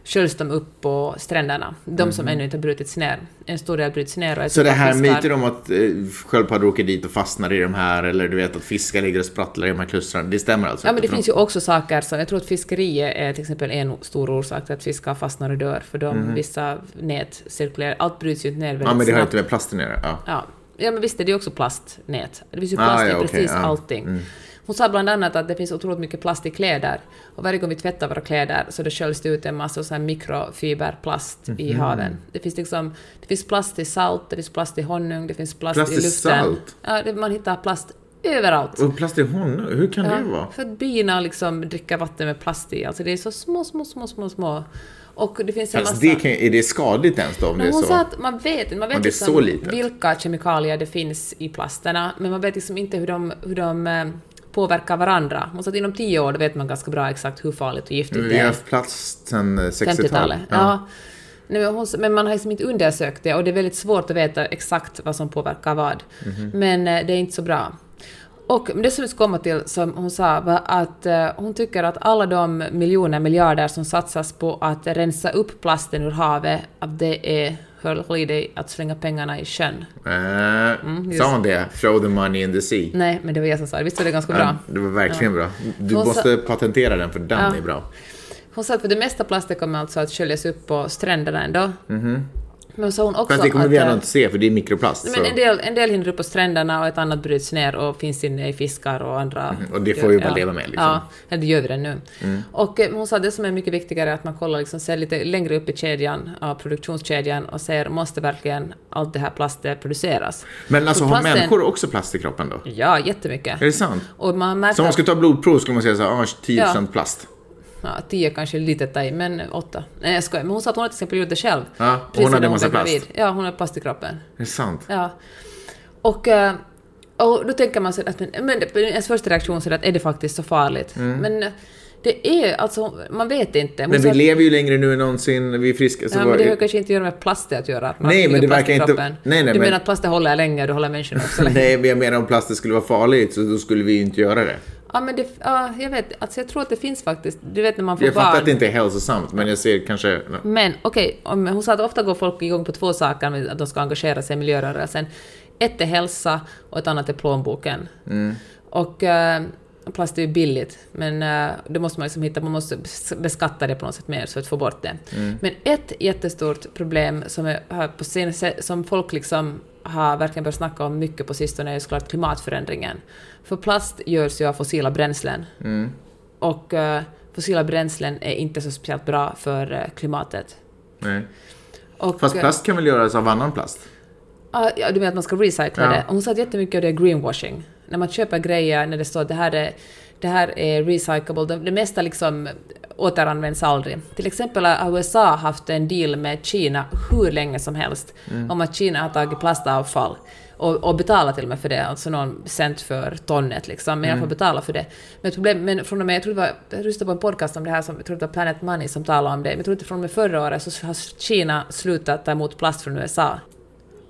sköljs de upp på stränderna. De som ännu inte har brutits ner. En stor del bryts ner och Mhm. Så det här fiskar. myter om att eh, sköldpaddor åker dit och fastnar i de här, eller du vet att fiskar ligger och sprattlar i de här klustren, det stämmer alltså Ja, men det finns ju också saker som, jag tror att fiskeriet är till exempel en stor orsak till att fiskar fastnar och dör, för de, vissa nät cirkulerar, allt bryts ju inte ner väldigt Mhm. Ja, men det har inte med plasten att göra. Ja. Ja. ja, men visst är det också plastnät. Det finns ju Ah, plast i ja, okej, precis ja. allting. Hon sa bland annat att det finns otroligt mycket plast i kläder. Och varje gång vi tvättar våra kläder så det sköljs det ut en massa så här mikrofiberplast i Mhm. haven. Det finns liksom, det finns plast i salt, det finns plast i honung, det finns plast, Plast i luften. salt? Ja, det, man hittar plast överallt. Och plast i honung, hur kan det vara? för att bina liksom dricker vatten med plast i. Alltså det är så små, små, små, små, små. Och det finns en Fast massa... det kan, är det skadligt ens då om det är hon så? sa att man vet man vet liksom vilka kemikalier det finns i plasterna, men man vet liksom inte hur de, hur de eh, påverkar varandra. Hon sa att inom tio år vet man ganska bra exakt hur farligt och giftigt det vi har är. haft plast sedan 60-talet. 50-talet. Ja. Nej, men, man har liksom inte undersökt det och det är väldigt svårt att veta exakt vad som påverkar vad. Mhm. Men eh, det är inte så bra. Och det som vi ska komma till, som hon sa, var att eh, hon tycker att alla de miljoner, miljarder som satsas på att rensa upp plasten ur havet, att det är, hör håll i dig, att slänga pengarna i sjön. Eh, Mm, sa hon det? Throw the money in the sea. Nej, men det var jag som sa det. Visst var det ganska bra? Ja, det var verkligen bra. Du Hon sa- måste patentera den för den Ja. är bra. Hon sa att för det mesta plaster kommer alltså att sköljas upp på stränderna ändå. Men så sa hon också. Fast det kommer att... vi ändå inte se för det är mikroplast. Men en del, en del hinner upp på stränderna och ett annat bryts ner och finns inne i fiskar och andra... Mhm, och det får vi bara leva med, liksom. Mm. Ja, ja, det gör vi det nu. Och eh, hon sa att det som är mycket viktigare är att man kollar liksom, ser lite längre upp i kedjan, av produktionskedjan och ser måste verkligen allt det här plastet produceras. Men alltså För har plasten- människor också plast i kroppen då? Ja, jättemycket. Är det sant? Och man märker Så om man skulle ta blodprov skulle man säga så här, ah, 10% Ja. plast. Ja, tio kanske är lite att ta i, men åtta. Nej, jag skojar. Men hon sa att hon till exempel gjort det själv. Ja, och hon hade massa plast. Ja, hon har plast i kroppen. Är det sant? Ja. Och, eh, och då tänker man sig att men, men ens första reaktion är att är det faktiskt så farligt? Men eh, det är alltså, man vet inte. Hon Men vi att- lever ju längre nu än någonsin, vi är friska. Så Ja, men det har kanske inte att göra med plastet att göra. Att Nej, men det verkar inte- nej, nej, du men- menar att plastet håller länge och du håller människan också länge? Nej, men jag menar om plastet skulle vara farligt så då skulle vi ju inte göra det. Ja, men det, ja, jag vet, alltså jag tror att det finns faktiskt, du vet när man får Jag barn. fattar att det inte är hälsosamt, men jag ser kanske... Men okej, om hon sa att ofta går folk igång på två saker, med att de ska engagera sig i miljörörelsen. Ett är hälsa och ett annat är plånboken. Och eh, plast är ju billigt, men eh, det måste man liksom hitta, man måste bes- beskatta det på något sätt mer så att få bort det. Men ett jättestort problem som, är, på senaste, som folk liksom har verkligen börjat snacka om mycket på sistone är ju såklart klimatförändringen. För plast görs ju av fossila bränslen. Och eh, fossila bränslen är inte så speciellt bra för eh, klimatet. Nej. Och, Fast eh, plast kan väl göras av annan plast? Ja, ja, du menar att man ska recycla Ja. det? Hon sa att jättemycket av det är greenwashing. När man köper grejer när det står att det här är, det här är recyclable, det, det mesta liksom återanvänds aldrig. Till exempel har USA haft en deal med Kina hur länge som helst Mm. om att Kina har tagit plastavfall och, och betalat till och med för det, alltså någon cent för tonnet liksom, men jag Mm. får betala för det. Men, problem, men från och med, jag tror det var, jag lyssnade på en podcast om det här, som, jag tror det var Planet Money som talade om det, men jag tror att från och med förra året så har Kina slutat ta emot plast från USA.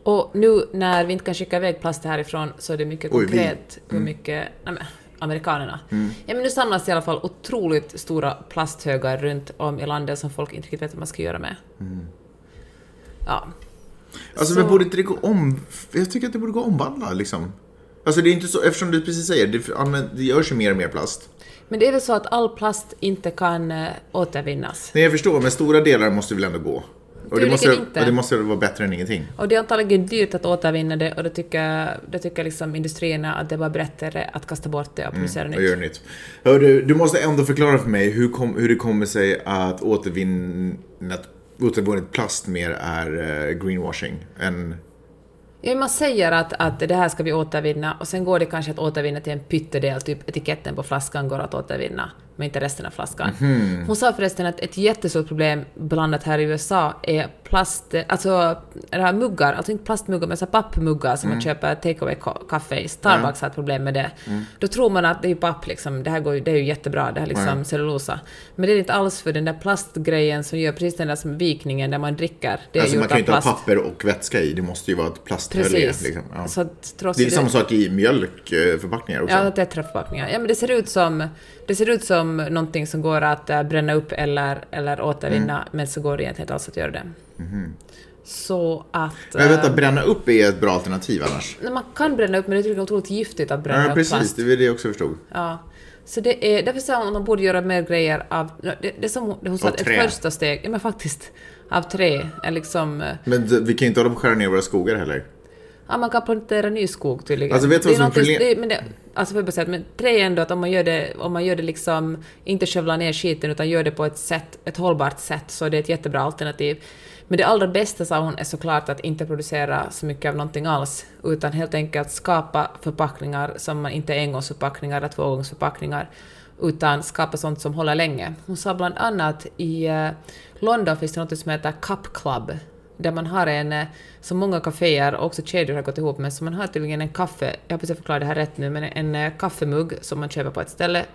Och nu när vi inte kan skicka iväg plast härifrån så är det mycket Oj, konkret hur mycket... Nej, men, amerikanerna. Ja, men nu samlas i alla fall otroligt stora plasthögar runt om i landet som folk inte riktigt vet vad man ska göra med. Ja. Alltså, Så- men borde inte det gå om... Jag tycker att det borde gå omvandla, liksom. Alltså, det är inte så... Eftersom du precis säger, det, det görs ju mer och mer plast. Men det är väl så att all plast inte kan äh, återvinnas. Nej, jag förstår, men stora delar måste väl ändå gå. Och det, måste, inte. och det måste vara bättre än ingenting. Och det är antagligen dyrt att återvinna det och det tycker, det tycker liksom industrierna att det var bättre att kasta bort det och producera Och nytt. gör nytt. Hör du, du måste ändå förklara för mig hur, kom, hur det kommer sig att återvinnat, återvunnet plast mer är eh, greenwashing än... Ja, man säger att, att det här ska vi återvinna och sen går det kanske att återvinna till en pyttedel, typ etiketten på flaskan går att återvinna, men inte resten av flaskan. Mhm. Hon sa förresten att ett jättestort problem bland annat här i USA är plast, alltså det här muggar, alltså inte plastmuggar men så pappmuggar som Mm. man köper take away kaffe i. Starbucks har ett problem med det. Då tror man att det är papp liksom, det här går, ju- det är ju jättebra, det här liksom Ja. cellulosa. Men det är inte alls för den där plastgrejen som gör precis den där som vikningen där man dricker. Det är Alltså man kan ju inte ha plast. papper och vätska i, det måste ju vara ett plasthölje. Liksom. Ja. Det är samma sak i mjölkförpackningar också. Ja, tetraförpackningar. Ja, men det ser ut som, det ser ut som någonting som går att äh, bränna upp eller, eller återvinna, Mm. men så går det egentligen inte alls att göra det. Så att... Men äh, att bränna upp är ett bra alternativ annars. nej, man kan bränna upp, men det är otroligt giftigt att bränna Ja, upp precis. plast. Det var det jag också förstod. Ja. Så det är, därför sa hon att man borde göra mer grejer av... Det, det som hon, hon sa att ett första steg, ja men faktiskt, av trä liksom... äh, Men vi kan ju inte hålla på och skära ner våra skogar heller. Ja, man kan plantera ny skog tydligen. Alltså, vet du vad som är någonting- problem- det, men det, Alltså får jag bara säga, men tre är ändå att om man gör det, om man gör det liksom, inte skövlar ner skiten utan gör det på ett sätt, ett hållbart sätt, så är det ett jättebra alternativ. Men det allra bästa, sa hon, är såklart att inte producera så mycket av någonting alls, utan helt enkelt skapa förpackningar som inte är engångsförpackningar eller tvågångsförpackningar, utan skapa sånt som håller länge. Hon sa bland annat i eh, London finns det något som heter Cup Club, där man har en, eh, som många kaféer och också kedjor har gått ihop med, så man har tydligen en kaffe, jag hoppas jag förklarar det här rätt nu, men en eh, kaffemugg som man köper på ett ställe,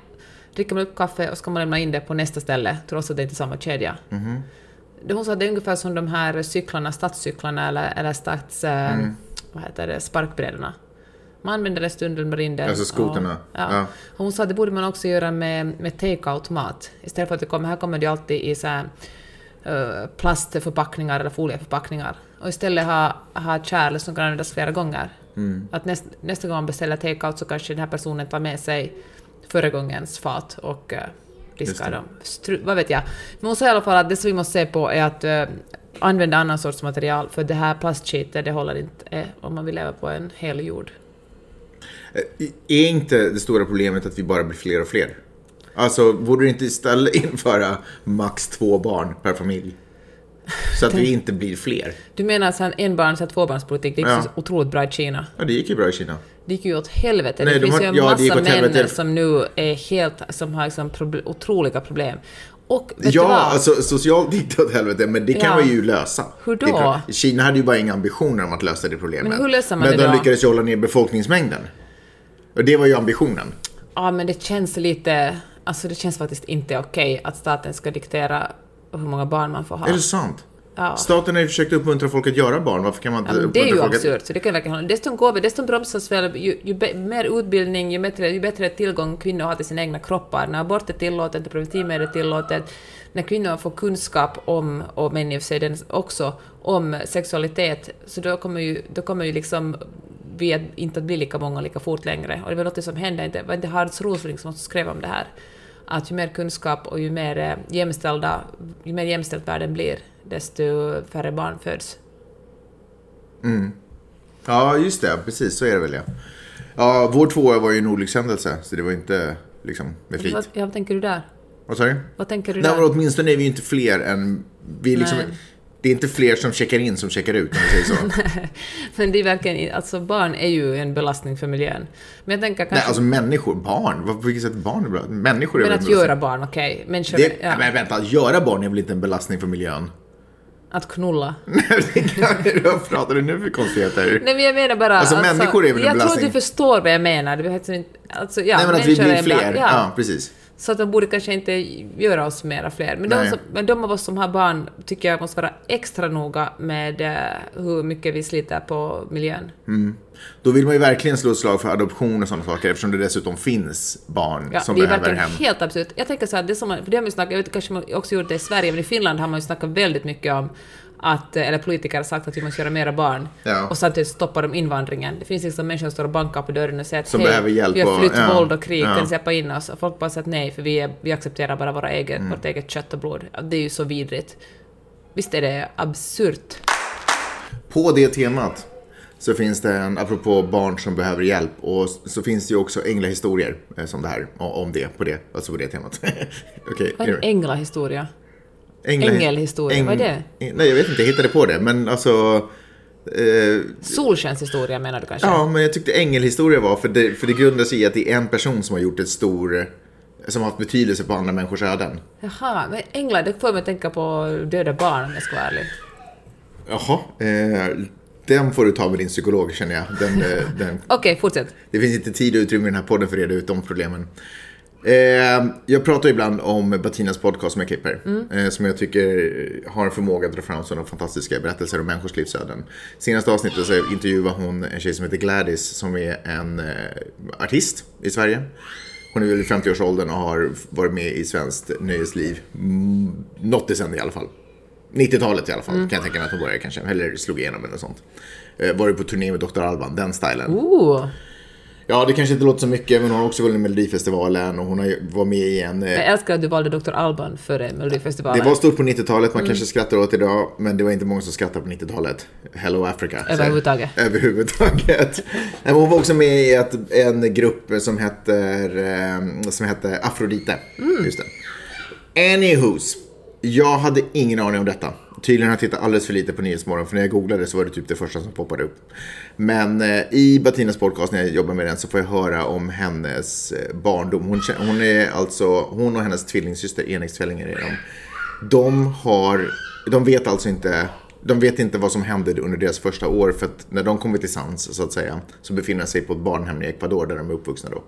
dricker man upp kaffe och ska man lämna in det på nästa ställe, trots att det inte är samma kedja. Det Hon sa att det är ungefär som de här cyklarna, stadscyklarna eller, eller stads... eh, Vad heter det? Sparkbrädorna. Man använder det stunden man in det. Alltså skoterna. Ja. Ja. Hon sa att det borde man också göra med, med take-out-mat. Istället för att det kommer, här kommer det alltid i så här, plastförpackningar eller folieförpackningar. Och istället ha, ha kärl som kan användas flera gånger. Att näst, nästa gång man beställer take-out så kanske den här personen tar med sig förra gångens fat och uh, diskar dem. Stru, vad vet jag. Men hon sa i alla fall att det som vi måste se på är att eh, använda annan sorts material, för det här plastskitet det håller inte eh, om man vill leva på en hel jord. Eh, Är inte det stora problemet att vi bara blir fler och fler? Alltså, borde det inte istället införa max två barn per familj? Så att vi inte blir fler. Du menar att en enbarns och tvåbarnspolitik, det gick Ja. så otroligt bra i Kina? Ja, det gick ju bra i Kina. Det gick ju åt helvete. Nej, det de finns har- ju en ja, massa män helvete. som nu är helt, som har liksom proble- otroliga problem. Och du Ja, alltså socialt gick det åt helvete, men det kan Ja. man ju lösa. Hur då? Kina hade ju bara inga ambitioner om att lösa det problemet. Men hur löser man men det de då? lyckades ju hålla ner befolkningsmängden. Och det var ju ambitionen. Ja, men det känns lite... Alltså det känns faktiskt inte okej att staten ska diktera hur många barn man får ha. Är det sant? Ja. Staten har ju försökt uppmuntra folk att göra barn. Varför kan man Ja, inte men det är ju uppmuntra folk absurt, så det kan verkligen hålla. Dessutom går vi, dessutom bromsas väl, ju, ju be, mer utbildning, ju bättre, ju bättre tillgång kvinnor har till sina egna kroppar. När abort är tillåtet, när preventivmedel är tillåtet, när kvinnor får kunskap om, och män i och för sig också, om sexualitet, så då kommer ju, då kommer ju liksom vi att, inte att bli lika många lika fort längre. Och det var något som hände, inte, var inte Hards Rosling som skrev om det här, att ju mer kunskap och ju mer eh, jämställda, ju mer jämställt världen blir, desto färre barn föds. Ja, just det. Precis, så är det väl ja. Ja, vår tvåa var ju en olyckshändelse, så det var inte liksom med flit. Vad, ja, vad tänker du där? Vad sa du? Vad tänker du Nej, där? men åtminstone är vi ju inte fler än... Vi är liksom, Nej. Det är inte fler som checkar in som checkar ut, om vi säger så. Men det är verkligen, alltså barn är ju en belastning för miljön. Men jag tänker kanske... Nej, alltså människor, barn. På vilket sätt barn är bra? Människor är men att belastning? göra barn, okej. Människor, Det, ja, Men vänta, att göra barn är väl inte en belastning för miljön? att knulla. Vad pratar du nu för konstigheter? Nej men jag menar bara... Alltså, människor är väl en Jag tror belastning? att du förstår vad jag menar. Det alltså inte- alltså, ja, Nej, men att vi blir fler. Ja, Ja, precis. Så att de borde kanske inte göra oss mera fler. Men de, som, men de av oss som har barn tycker jag måste vara extra noga med eh, hur mycket vi sliter på miljön. Då vill man ju verkligen slå ett slag för adoption och sådana saker eftersom det dessutom finns barn Ja, som det är behöver verkligen hem. helt absurt. Jag tänker så här, det som man, för det har man ju snackat, jag vet kanske man också gjort det i Sverige, men i Finland har man ju snackat väldigt mycket om att, eh, eller politiker har sagt att vi måste göra mera barn. Ja. Och samtidigt stoppar de invandringen. Det finns liksom människor som står och bankar på dörren och säger att Som hej, hjälp vi har flytt, ja, våld och krig, ja. kan släppa in oss? Och folk bara säger att nej, för vi, är, vi accepterar bara våra eget, Mm. vårt eget kött och blod. Det är ju så vidrigt. Visst är det absurt? På det temat så finns det en, apropå barn som behöver hjälp, och så finns det ju också änglahistorier eh, som det här, om det, på det, alltså på det temat. Okej. Vad är en änglahistoria? Ängelhistoria, vad är det? Nej, jag vet inte, jag hittade på det, men alltså... Eh, Solskenshistoria menar du kanske? ja, men jag tyckte ängelhistoria var, för det, för det grundar sig i att det är en person som har gjort ett stor, som har haft betydelse på andra människors öden. Jaha, men änglar, det får mig att tänka på döda barn om jag ska vara ärlig. Jaha, eh, den får du ta med din psykolog känner jag. Den, eh, den, Okej, fortsätt. det finns inte tid och utrymme i den här podden för att reda ut de problemen. Eh, jag pratar ibland om Bettinas podcast som jag klipper. Eh, som jag tycker har en förmåga att dra fram sådana fantastiska berättelser om människors livsöden. Senaste avsnittet så intervjuar hon en tjej som heter Gladys som är en eh, artist i Sverige. Hon är väl i 50-årsåldern och har varit med i svenskt nöjesliv. Mm, något decennium i alla fall. 90-talet i alla fall kan jag tänka mig att hon började kanske. Eller slog igenom eller något sånt. Eh, varit på turné med Dr. Alban, den stilen. Ooh. Ja, det kanske inte låter så mycket, men hon har också vunnit Melodifestivalen och hon har ju- var med i en... eh, Jag älskar att du valde Dr. Alban före Melodifestivalen. Det var stort på 90-talet, Mm. man kanske skrattar åt idag, men det var inte många som skrattade på 90-talet. Hello Africa. Så- Överhuvudtaget. Överhuvudtaget. Nej, men hon var också med i ett, en grupp som heter, eh, som hette Afrodite. Mm. Just det. Anywho's. Jag hade ingen aning om detta. Tydligen har jag tittat alldeles för lite på Nyhetsmorgon, för när jag googlade så var det typ det första som poppade upp. Men eh, i Bettinas podcast, när jag jobbar med den, så får jag höra om hennes eh, barndom. Hon, hon är alltså, hon och hennes tvillingsyster, enäggstvillingar är de. De har, de vet alltså inte, de vet inte vad som hände under deras första år, för att när de kommer till sans, så att säga, så befinner de sig på ett barnhem i Ecuador, där de är uppvuxna då.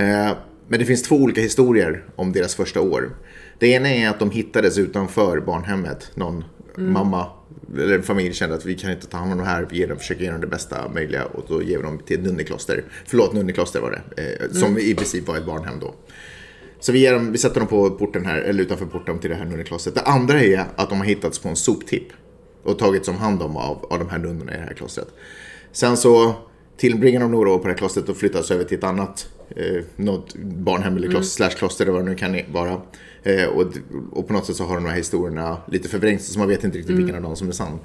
Eh, Men det finns två olika historier om deras första år. Det ena är att de hittades utanför barnhemmet. Någon mamma eller en familj kände att vi kan inte ta hand om de här, vi ger dem, försöker ge dem det bästa möjliga och då ger vi dem till nunnekloster. Förlåt, nunnekloster var det. Eh, som i princip var ett barnhem då. Så vi, ger dem, vi sätter dem på porten här, eller utanför porten till det här nunneklostret. Det andra är att de har hittats på en soptipp och tagits om hand om av, av de här nunnorna i det här klostret. Sen så tillbringar de några år på det här klostret och flyttas över till ett annat eh, något barnhem eller kloster, slash kloster eller vad det nu kan vara. Eh, och, och på något sätt så har de här historierna lite förvrängts så man vet inte riktigt vilken av dem som är sann.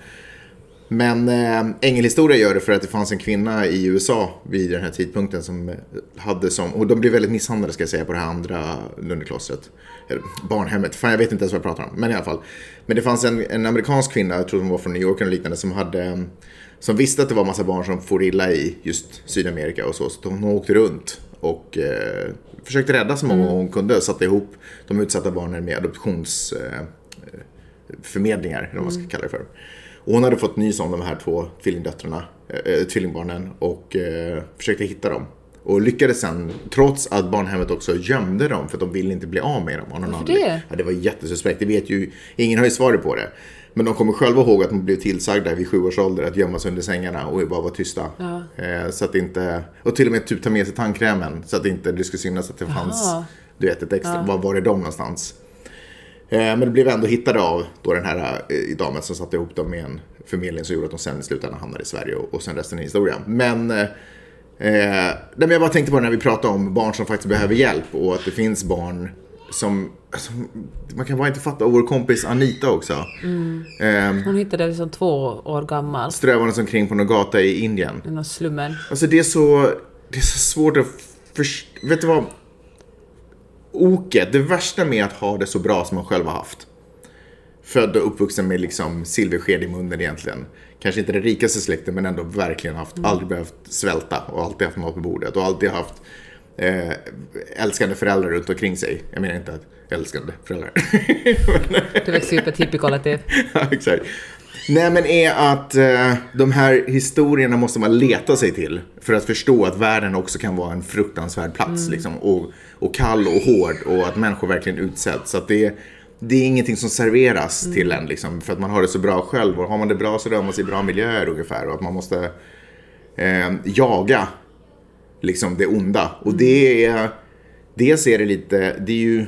Men eh, Ängelhistoria gör det för att det fanns en kvinna i USA vid den här tidpunkten som eh, hade som, och de blev väldigt misshandlade ska jag säga på det här andra lundeklostret. Eller barnhemmet, fan jag vet inte ens vad jag pratar om, men i alla fall. Men det fanns en, en amerikansk kvinna, jag tror hon var från New York eller liknande, som hade som visste att det var massa barn som for illa i just Sydamerika och så, så hon åkte runt och eh, försökte rädda så många hon kunde, satte ihop de utsatta barnen med adoptions... Eh, eller vad man ska kalla det för. Och hon hade fått nys om de här två tvillingdöttrarna, äh, tvillingbarnen och eh, försökte hitta dem. Och lyckades sen, trots att barnhemmet också gömde dem för att de ville inte bli av med dem. Varför det? Ja, det var jättesuspekt, det vet ju, ingen har ju svaret på det. Men de kommer själva ihåg att de blev tillsagda vid sju års ålder att gömma sig under sängarna och bara vara tysta. Eh, så att inte, och till och med typ ta med sig tandkrämen så att inte det skulle synas att det fanns, du vet, ett extra, var var är de någonstans? Eh, Men det blev ändå hittade av då den här eh, damen som satte ihop dem med en förmedling som gjorde att de sen i slutändan hamnade i Sverige och, och sen resten är historia. Men, eh, eh, nej, men jag bara tänkte på det när vi pratade om barn som faktiskt behöver hjälp och att det finns barn som, som man kan bara inte fatta. Och vår kompis Anita också. Eh, Hon hittade det som två år gammal strövandes omkring på någon gata i Indien. i någon slummen. Alltså det är så, det är så svårt att förstå. Vet du vad? Oket, det värsta med att ha det så bra som man själv har haft. Född och uppvuxen med liksom silversked i munnen egentligen. Kanske inte den rikaste släkten men ändå verkligen haft, aldrig behövt svälta och alltid haft mat på bordet och alltid haft eh, älskande föräldrar runt omkring sig. Jag menar inte att älskande föräldrar. Du växte upp ett hippiekollektiv. Ja, exakt. Nej, men är att eh, de här historierna måste man leta sig till för att förstå att världen också kan vara en fruktansvärd plats liksom, och, och kall och hård och att människor verkligen utsätts. Så att det, det är ingenting som serveras till en liksom, för att man har det så bra själv och har man det bra så rör man sig i bra miljöer ungefär och att man måste eh, jaga liksom det onda. Och det är, dels är det lite, det är ju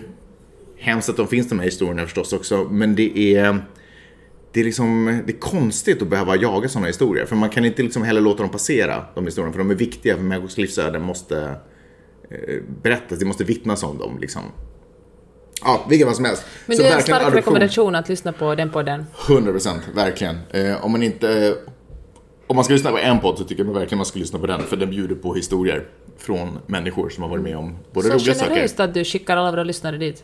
hemskt att de finns de här historierna förstås också, men det är det är, liksom, det är konstigt att behöva jaga sådana historier. För man kan inte liksom heller låta dem passera, de historierna. För de är viktiga, för människors livsöden måste eh, berättas, det måste vittnas om dem. Liksom. Ja, vilken vad som helst. Men det är en stark adoption. rekommendation att lyssna på den podden. 100 procent, verkligen. Eh, om man inte... Om man ska lyssna på en podd så tycker jag verkligen man ska lyssna på den. För den bjuder på historier från människor som har varit med om både Så roliga saker... generöst att du skickar alla våra lyssnare dit.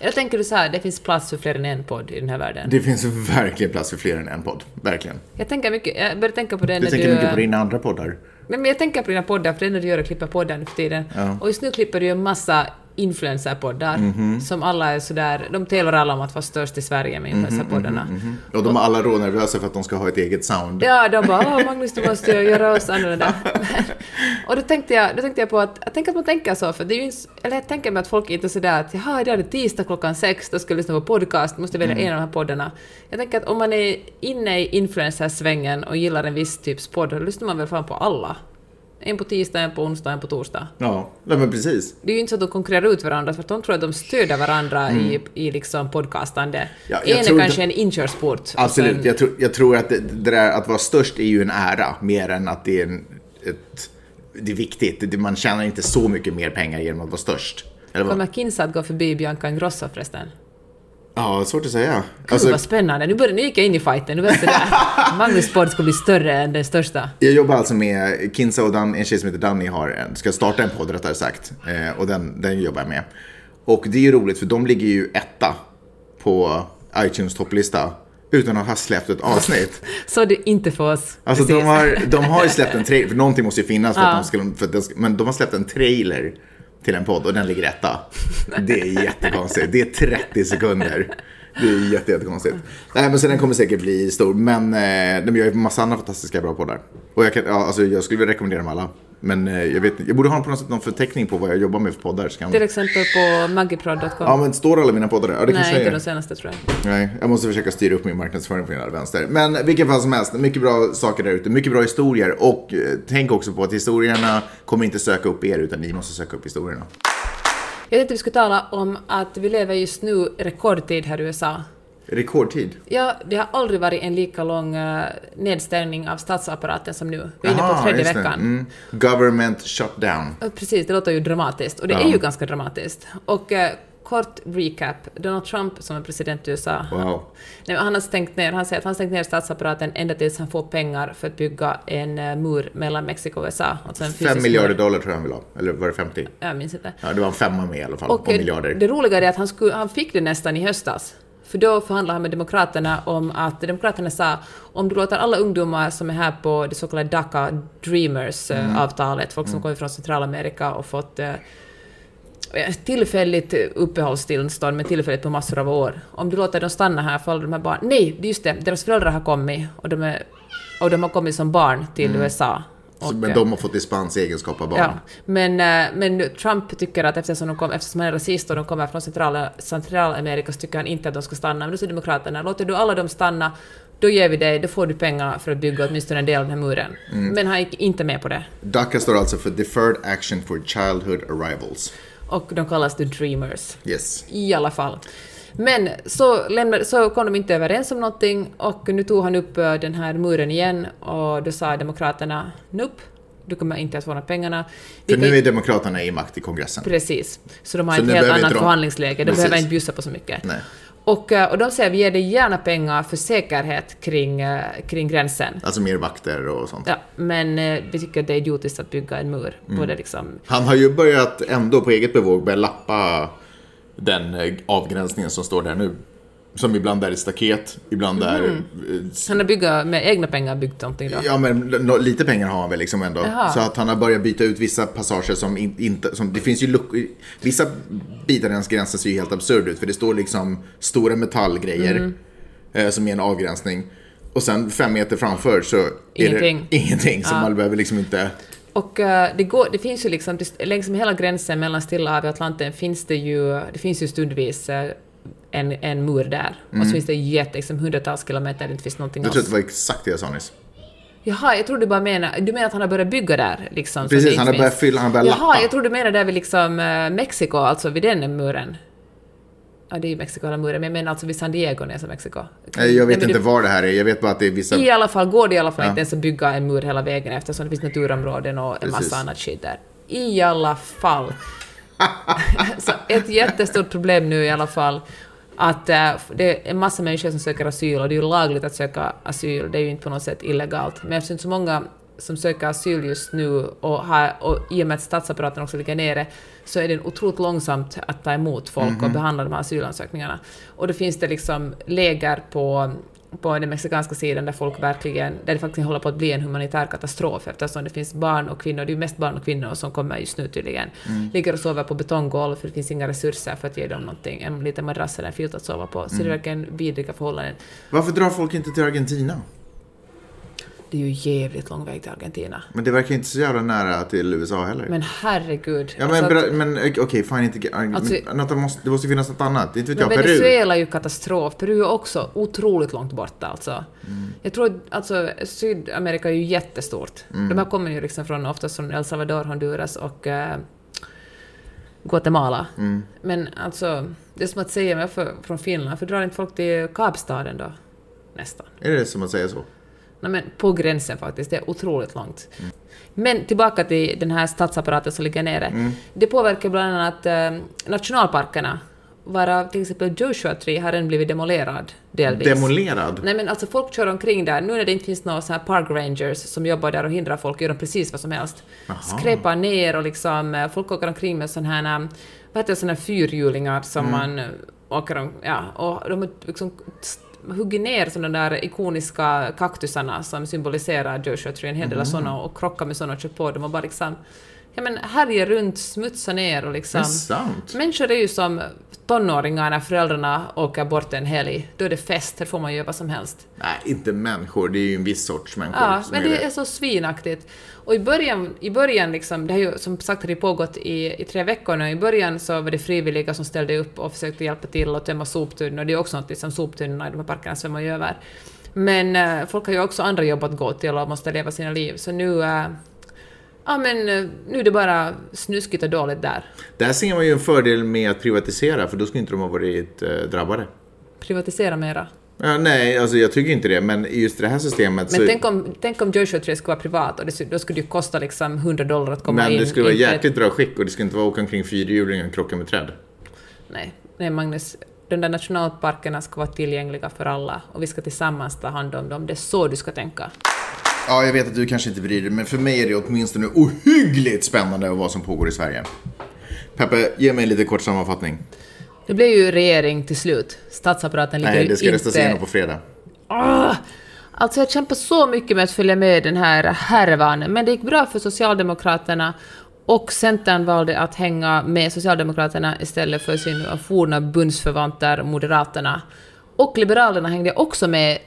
Eller tänker du så här, det finns plats för fler än en podd i den här världen? Det finns verkligen plats för fler än en podd. Verkligen. Jag tänker mycket, jag börjar tänka på det när tänker du... mycket på dina andra poddar. Men jag tänker på dina poddar, för det enda du gör är att klippa poddar nu för tiden. Ja. Och just nu klipper du ju en massa influencerpoddar Mhm. som alla är sådär, de tävlar alla om att vara störst i Sverige med influencerpoddarna. Och de är alla rånervösa för att de ska ha ett eget sound. Ja, de bara Åh, Magnus, du måste göra oss annorlunda. och då tänkte, jag, då tänkte jag på att, jag tänker att man tänker så, för det är ju eller jag tänker mig att folk inte är sådär att jaha, idag är det tisdag klockan sex, då ska jag lyssna på podcast, måste välja en av de här poddarna. Jag tänker att om man är inne i influencersvängen och gillar en viss typs podd, då lyssnar man väl fan på alla. En på tisdag, en på onsdag, en på torsdag. Ja, nej, men precis. Det är ju inte så att de konkurrerar ut varandra, för de tror att de stöder varandra i, i liksom podcastande. Mm. Ja, en är kanske en inkörsport. Absolut. sen- Jag, tror, jag tror att det, det där att vara störst är ju en ära mer än att det är en, ett det är viktigt. Man tjänar inte så mycket mer pengar genom att vara störst. Kommer Kinsa att gå förbi Bianca Ingrosso förresten? Ja, svårt att säga. Gud Alltså, vad spännande, nu, börjar, nu gick jag in i fighten, nu var jag sådär. Magnus Sport ska bli större än den största. jag jobbar alltså med Kinsa och Dan, en tjej som heter Danny har en, ska starta en podd rättare sagt. Eh, och den, den jobbar jag med. Och det är ju roligt för de ligger ju etta på iTunes topplista utan att ha släppt ett avsnitt. Så det är inte för oss. Alltså de har, de har ju släppt en trailer, för någonting måste ju finnas för Ja. att de skulle, för att den ska, men de har släppt en trailer till en podd och den ligger etta. Det är jättekonstigt. Det är 30 sekunder. Det är jätte, jättekonstigt. Nej men så den kommer säkert bli stor. Men eh, de gör ju massa andra fantastiska bra poddar. Och jag, kan, ja, alltså, jag skulle vilja rekommendera dem alla. Men eh, jag vet jag borde ha på något sätt någon förteckning på vad jag jobbar med för poddar. Så kan, Till exempel på maggiprod.com. ja men står alla mina poddar där? Ja, det Nej, inte de senaste tror jag. Nej, jag måste försöka styra upp min marknadsföring från hela vänster. Men vilken fall som helst, mycket bra saker där ute, mycket bra historier. Och eh, tänk också på att historierna kommer inte söka upp er, utan ni måste söka upp historierna. Jag tänkte vi skulle tala om att vi lever just nu rekordtid här i USA. Rekordtid. Ja, det har aldrig varit en lika lång eh, nedstängning av statsapparaten som nu. Vi är inne på tredje veckan. Mm. Government shutdown. Precis, det låter ju dramatiskt. Och det Ja. är ju ganska dramatiskt. Och eh, kort recap. Donald Trump som är president i USA, Wow. Men han har stängt ner, han säger att han stängt ner statsapparaten ända tills han får pengar för att bygga en eh, mur mellan Mexiko och USA. Alltså Fem miljarder dollar tror jag han vill ha. Eller var det 50? Jag minns inte. Ja, det var en femma med i alla fall. Och eh, miljarder. det roliga är att han, skulle, han fick det nästan i höstas. För då förhandlade han med Demokraterna om att Demokraterna sa om du låter alla ungdomar som är här på det så kallade DACA Dreamers-avtalet, folk som kommer från Centralamerika och fått eh, tillfälligt uppehållstillstånd, men tillfälligt på massor av år. Om du låter dem stanna här för alla de här barn... Nej, just det, deras föräldrar har kommit och de, är, och de har kommit som barn till USA. Och, men de har fått dispens i egenskap av barn. Ja, men, eh, men Trump tycker att eftersom, de kom, eftersom han är rasist och de kommer från centrala, Centralamerika så tycker han inte att de ska stanna. Men då säger Demokraterna, låter du alla dem stanna, då ger vi dig, då får du pengar för att bygga åtminstone en del av den här muren. Mm. Men han gick inte med på det. DACA står alltså för Deferred Action for Childhood Arrivals. Och de kallas the Dreamers. Yes. I alla fall. Men så, lämnade, så kom de inte överens om någonting och nu tog han upp eh, den här muren igen och då sa Demokraterna nope, du kommer inte att få några pengarna. För nu är Demokraterna i makt i kongressen. Precis. Så de har Så ett helt annat förhandlingsläge. De Precis. behöver inte bjussa på så mycket. Nej. Och, eh, och de säger vi ger dig gärna pengar för säkerhet kring, eh, kring gränsen. Alltså mer vakter och sånt. Ja, men vi tycker att det är idiotiskt att bygga en mur. Mm. Både liksom, Han har ju börjat ändå på eget bevåg börja lappa den eh, avgränsningen som står där nu. Som ibland är ett staket, ibland är... Mm. han har bygga, med egna pengar byggt någonting då. Ja, men lite pengar har han väl liksom ändå. Jaha. Så att han har börjat byta ut vissa passager som in, inte... Som, det finns ju luckor... Vissa bitar i hans gränsen ser ju helt absurd ut. För det står liksom stora metallgrejer Mm. eh, som är en avgränsning. Och sen fem meter framför så är Ingenting. det ingenting. Så Ja. man behöver liksom inte... Och eh, det, går, det finns ju liksom, längs med hela gränsen mellan Stilla havet och Atlanten finns det ju, det finns ju stundvis eh, en, en mur där. Och så finns det jätte, liksom hundratals kilometer där det inte finns någonting Mm. Jag tror att det var exakt det jag sa nyss. Jaha, jag tror du bara menar... Du menar att han har börjat bygga där? Liksom, Precis, han har börjat fylla, han har börjat Jaha, lappa. jag tror du menar där vid liksom eh, Mexiko, alltså vid den muren. Ja, det är ju Mexiko hela muren, men jag menar alltså vid San Diego när jag sa Mexiko. Nej, Jag vet Nej, inte det- var det här är. Jag vet bara att det är vissa... I alla fall går det i alla fall Ja. inte ens att bygga en mur hela vägen eftersom det finns naturområden och en Precis. massa annat skit där. I alla fall. så ett jättestort problem nu i alla fall att eh, det är en massa människor som söker asyl och det är ju lagligt att söka asyl, det är ju inte på något sätt illegalt. Men eftersom så många som söker asyl just nu och, har, och i och med att statsapparaten också ligger nere så är det otroligt långsamt att ta emot folk och behandla de här asylansökningarna. Och då finns det liksom läger på på den mexikanska sidan där folk verkligen, där det faktiskt håller på att bli en humanitär katastrof eftersom det finns barn och kvinnor, det är ju mest barn och kvinnor som kommer just nu tydligen, ligger och sover på betonggolv för det finns inga resurser för att ge dem någonting, en liten madrass eller en filt att sova på. Så det är verkligen vidriga förhållanden. Varför drar folk inte till Argentina? Det är ju jävligt lång väg till Argentina. Men det verkar inte så jävla nära till USA heller. Men herregud. ja, men, alltså men eh, okej, fine, inte... Alltså- något måste, det måste finnas något annat. Inte vet Men jag, Peru. Venezuela är ju katastrof. Peru är också otroligt långt borta alltså. Mm. Jag tror att alltså, Sydamerika är ju jättestort. Mm. De här kommer ju liksom från, oftast från El Salvador, Honduras och eh, Guatemala. Mm. Men alltså, det är som att säga varför från Finland, för drar inte folk till Kapstaden då? Nästan. Är det som att säga så? Nej, men på gränsen faktiskt, det är otroligt långt. Men tillbaka till den här statsapparaten som ligger nere. Mm. Det påverkar bland annat eh, nationalparkerna, varav till exempel Joshua Tree har redan blivit demolerad delvis. Demolerad? Nej men alltså folk kör omkring där, nu när det inte finns några så här park rangers som jobbar där och hindrar folk, gör de precis vad som helst. Jaha. Skräpar ner och liksom, eh, folk åker omkring med sådana här, vad heter det, sådana här fyrhjulingar som Mm. man eh, åker om, ja, och de liksom huggit ner sådana där ikoniska kaktusarna som symboliserar Joshua Tree, en hel del av sådana, och krockar med sådana och kör på. Dem och bara liksom, ja men härjar runt, smutsar ner och liksom... Det är sant. Människor är ju som tonåringar när föräldrarna åker bort en helg. Då är det fest, här får man göra vad som helst. Nej, inte människor. Det är ju en viss sorts människor Ja, men är det är så svinaktigt. Och i början, i början liksom, det har ju som sagt det pågått i, i tre veckor nu. I början så var det frivilliga som ställde upp och försökte hjälpa till och tömma soptunnor. Det är också något som soptunnorna i de här parkerna svämmar ju över. Men eh, folk har ju också andra jobb att gå till och måste leva sina liv. Så nu, eh, ja men eh, nu är det bara snuskigt och dåligt där. Där ser man ju en fördel med att privatisera, för då skulle inte de ha varit eh, drabbade. Privatisera mera. Ja, nej, alltså jag tycker inte det, men just det här systemet Men så... tänk, om, tänk om Joshua Tree skulle vara privat och det, då skulle det ju kosta liksom 100 dollar att komma men in. det skulle vara jäkligt bra skick och det skulle inte vara åka omkring fyrhjulingar och krocka med träd. Nej, nej Magnus, de där nationalparkerna ska vara tillgängliga för alla och vi ska tillsammans ta hand om dem. Det är så du ska tänka. Ja, jag vet att du kanske inte bryr dig, men för mig är det åtminstone ohyggligt spännande vad som pågår i Sverige. Peppe, ge mig en lite kort sammanfattning. Det blev ju regering till slut. Statsapparaten ligger Nej, det ska inte... röstas igenom på fredag. Ah! Alltså jag kämpar så mycket med att följa med den här härvan, men det gick bra för Socialdemokraterna och Centern valde att hänga med Socialdemokraterna istället för sina forna bundsförvanter Moderaterna. Och Liberalerna hängde också med...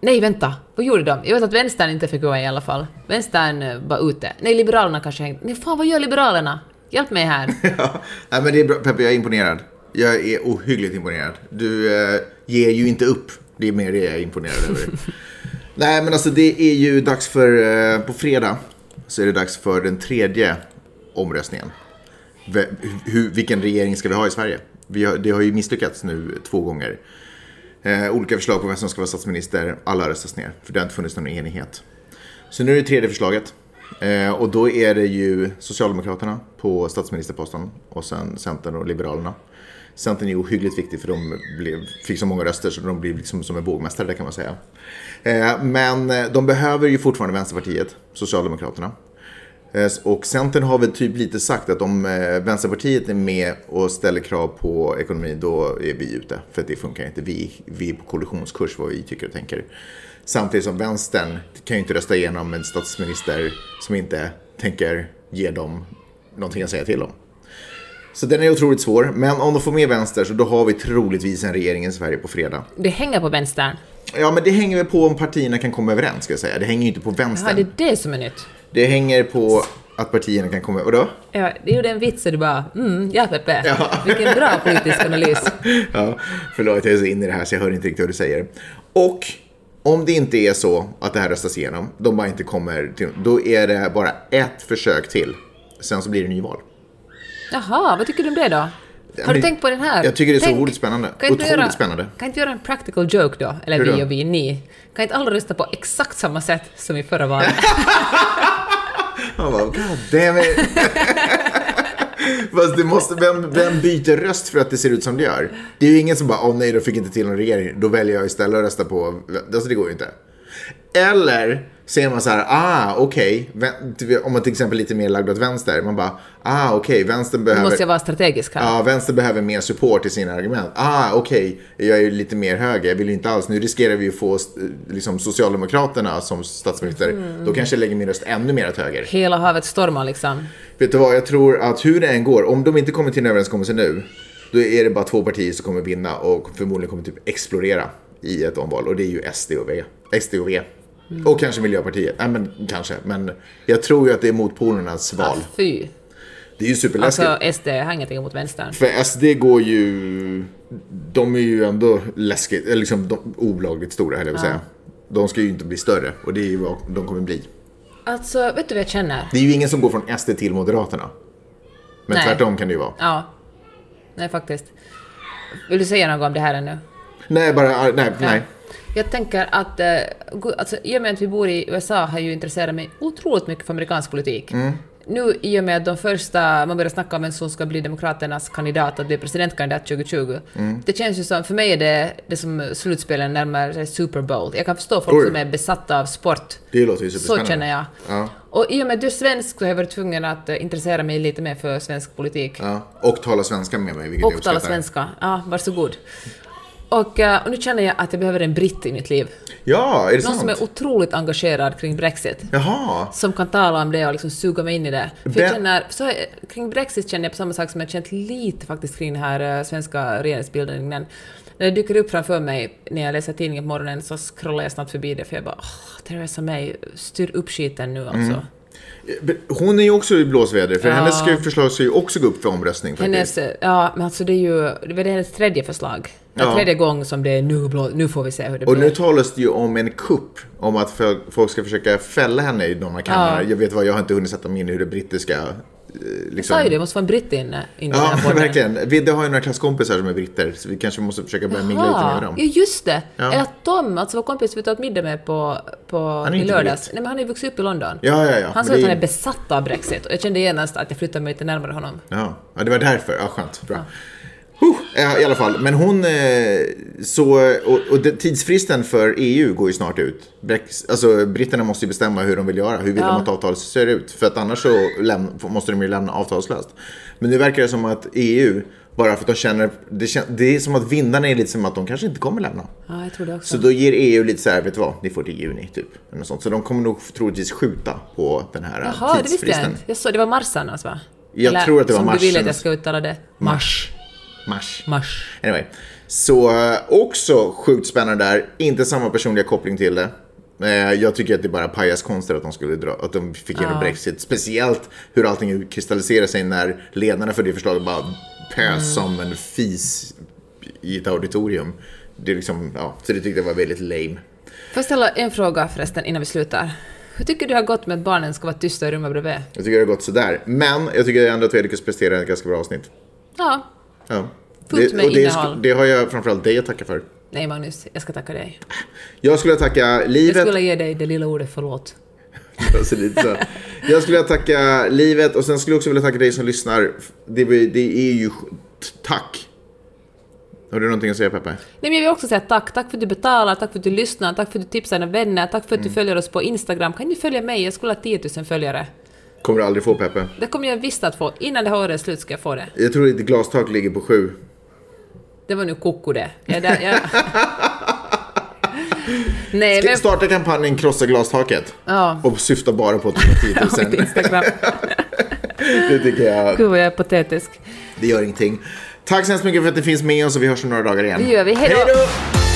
Nej, vänta. Vad gjorde de? Jag vet att Vänstern inte fick gå i alla fall. Vänstern eh, var ute. Nej, Liberalerna kanske hängde... Nej, fan vad gör Liberalerna? Hjälp mig här. Ja, nej, men det är bra. Peppe, jag är imponerad. Jag är ohyggligt imponerad. Du eh, ger ju inte upp. Det är mer det jag är imponerad över. nej, men alltså det är ju dags för... Eh, på fredag så är det dags för den tredje omröstningen. V- hur, vilken regering ska vi ha i Sverige? Vi har, det har ju misslyckats nu två gånger. Eh, olika förslag på vem som ska vara statsminister. Alla röstas ner, för det har inte funnits någon enighet. Så nu är det tredje förslaget. Eh, och då är det ju Socialdemokraterna på statsministerposten och sen Centern och Liberalerna. Centern är ohyggligt viktig för de blev, fick så många röster så de blir liksom som en vågmästare där kan man säga. Eh, men eh, de behöver ju fortfarande Vänsterpartiet, Socialdemokraterna. Eh, Och Centern har väl typ lite sagt att om eh, Vänsterpartiet är med och ställer krav på ekonomin då är vi ute. För det funkar inte. Vi, vi är på kollisionskurs vad vi tycker och tänker. Samtidigt som Vänstern kan ju inte rösta igenom en statsminister som inte tänker ge dem någonting att säga till om. Så den är otroligt svår. Men om de får med vänster så då har vi troligtvis en regering i Sverige på fredag. Det hänger på Vänstern. Ja, men det hänger väl på om partierna kan komma överens ska jag säga. Det hänger ju inte på Ja, vänstern. det är det som är nytt. Det hänger på att partierna kan komma... Vadå? Ja, det gjorde en vits och du bara mm, ja Peppe, vilken bra politisk analys. Ja, förlåt, jag är så inne i det här så jag hör inte riktigt vad du säger. Och om det inte är så att det här röstas igenom, de bara inte kommer till, då är det bara ett försök till. Sen så blir det nyval. Jaha, vad tycker du om det då? Har men du tänkt på den här? jag tycker det är så Tänk, otroligt spännande. Kan inte Otroligt göra, spännande. Kan inte göra en practical joke då? Eller Hur vi då? och vi, ni. Kan inte alla rösta på exakt samma sätt som i förra valet? Han bara, god damn it. Fast det måste, vem, vem byter röst för att det ser ut som det gör? Det är ju ingen som bara, åh nej, då fick inte till någon regering. Då väljer jag istället att rösta på, alltså det går ju inte. Eller säger man så här, ah okej, vä- om man till exempel lite mer lagd åt vänster, man bara, ah okej, vänstern Nu behöver... måste jag vara strategisk här. Ja, vänster behöver mer support i sina argument. Ah, okej, jag är ju lite mer höger, jag vill ju inte alls. Nu riskerar vi ju få liksom, Socialdemokraterna som statsminister. Mm. Då kanske jag lägger min röst ännu mer åt höger. Hela havet stormar liksom. Vet du vad, jag tror att hur det än går, om de inte kommer till en överenskommelse nu, då är det bara två partier som kommer vinna och förmodligen kommer typ explodera i ett omval. Och det är ju SD och V. SD och V. Och kanske Miljöpartiet. Nej men kanske. Men jag tror ju att det är motpolernas val. Ah, fy. Det är ju superläskigt. Alltså SD har ingenting emot vänstern. För SD går ju... De är ju ändå läskigt, eller liksom de, olagligt stora, höll jag på att säga. De ska ju inte bli större och det är ju vad de kommer bli. Alltså, vet du vad jag känner? Det är ju ingen som går från SD till Moderaterna. Men Nej. tvärtom kan det ju vara. Ja. Nej, faktiskt. Vill du säga något om det här ännu? Nej, bara, nej, nej. Jag tänker att, eh, alltså, i och med att vi bor i USA har ju intresserat mig otroligt mycket för amerikansk politik. Mm. Nu i och med att de första, man börjar snacka om vem som ska bli Demokraternas kandidat, att bli presidentkandidat 2020. Mm. Det känns ju som, för mig är det, det som slutspelen närmar sig Super Bowl. Jag kan förstå folk Oj. som är besatta av sport. Det låter ju Så känner jag. Ja. Och i och med att du är svensk så har jag varit tvungen att eh, intressera mig lite mer för svensk politik. Ja. Och tala svenska med mig, vilket jag Och tala uppskattar. svenska. Ja, varsågod. Och, eh, och nu känner jag att jag behöver en britt i mitt liv. Ja, är det Någon sant? som är otroligt engagerad kring Brexit. Jaha. Som kan tala om det och liksom suga mig in i det. För jag känner, så, kring Brexit känner jag på samma sak som jag känt lite faktiskt kring den här eh, svenska regeringsbildningen. När det dyker upp framför mig när jag läser tidningen på morgonen så scrollar jag snabbt förbi det för jag bara åh, Theresa May, styr upp skiten nu alltså. Mm. Hon är ju också i blåsväder, för Ja. hennes förslag ska ju också gå upp för omröstning faktiskt. Hennes, eh, ja men alltså det är ju, det det hennes tredje förslag. Ja. tredje gång som det är nu, blå, nu får vi se hur det Och blir. nu talas det ju om en kupp, om att folk ska försöka fälla henne i någon av kammarna. Ja. Jag vet vad, jag har inte hunnit sätta mig in i hur det brittiska... eh, Jag Liksom... sa ju det, det måste vara en britt in, in i den Ja, här verkligen. Vidde har ju några klasskompisar som är britter, så vi kanske måste försöka börja mingla lite med dem. ja just det! Ja. Eller Tom, alltså vår kompis vi åt middag med på, på är i lördags. britt. Nej men han är ju vuxit upp i London. Ja, ja, ja. Han sa det att han är- besatt av Brexit och jag kände genast att jag flyttade mig lite närmare honom. Ja, ja det var därför. Ja, skönt. Bra. Huh, ja, I alla fall, men hon... Eh, så, och, och det, tidsfristen för EU går ju snart ut. Alltså, britterna måste ju bestämma hur de vill göra, hur vill Ja. de att avtalet ser ut. För att annars så måste de ju lämna avtalslöst. Men nu verkar det som att EU, bara för att de känner... Det, kän, det är som att vindarna är lite som att de kanske inte kommer lämna. Ja, jag tror det också. Så då ger EU lite så här, vet du vad, ni får till juni typ. Eller sånt. Så de kommer nog troligtvis skjuta på den här eh, Jaha, det visste jag tidsfristen. inte. Jag såg, det var mars annars va? Jag tror att det var som mars du ville att jag ska uttala det. Mars. Mars. Mars. Anyway. Så eh, också sjukt spännande där. Inte samma personliga koppling till det. Eh, Jag tycker att det är bara pajaskonster att de skulle dra, att de fick igenom Ja. Brexit. Speciellt hur allting kristalliserar sig när ledarna för det förslaget bara pös som en fis i ett auditorium. Det är liksom, ja, så det tyckte jag var väldigt lame. Får jag ställa en fråga förresten innan vi slutar? Hur tycker du det har gått med att barnen ska vara tysta i rummet bredvid? Jag tycker det har gått sådär. Men jag tycker ändå att vi har lyckats prestera ett ganska bra avsnitt. Ja. Ja. Fullt med det, innehåll. det har jag framförallt dig att tacka för. Nej Magnus, jag ska tacka dig. Jag skulle tacka Jag livet. skulle ge dig det lilla ordet förlåt. Alltså. Jag skulle vilja tacka livet och sen skulle jag också vilja tacka dig som lyssnar. Det, det är ju... Tack! Har du någonting att säga Peppe? Nej, men jag vill också säga tack. Tack för att du betalar, tack för att du lyssnar, tack för att du tipsar dina vänner, tack för att Mm. du följer oss på Instagram. Kan du följa mig? Jag skulle ha 10 000 följare. Kommer du aldrig få Peppe? Det kommer jag visst att få. Innan det här året är slut ska jag få det. Jag tror ditt glastak ligger på sju. Det var nu koko det. Jag, där, jag... Nej, Ska men... starta kampanjen Krossa glastaket. Ja. Och syfta bara på 210 000. Mitt Instagram. det tycker jag. Gud vad jag är patetisk. Det gör ingenting. Tack så hemskt mycket för att ni finns med oss och vi hörs om några dagar igen. Det gör vi. Hej då!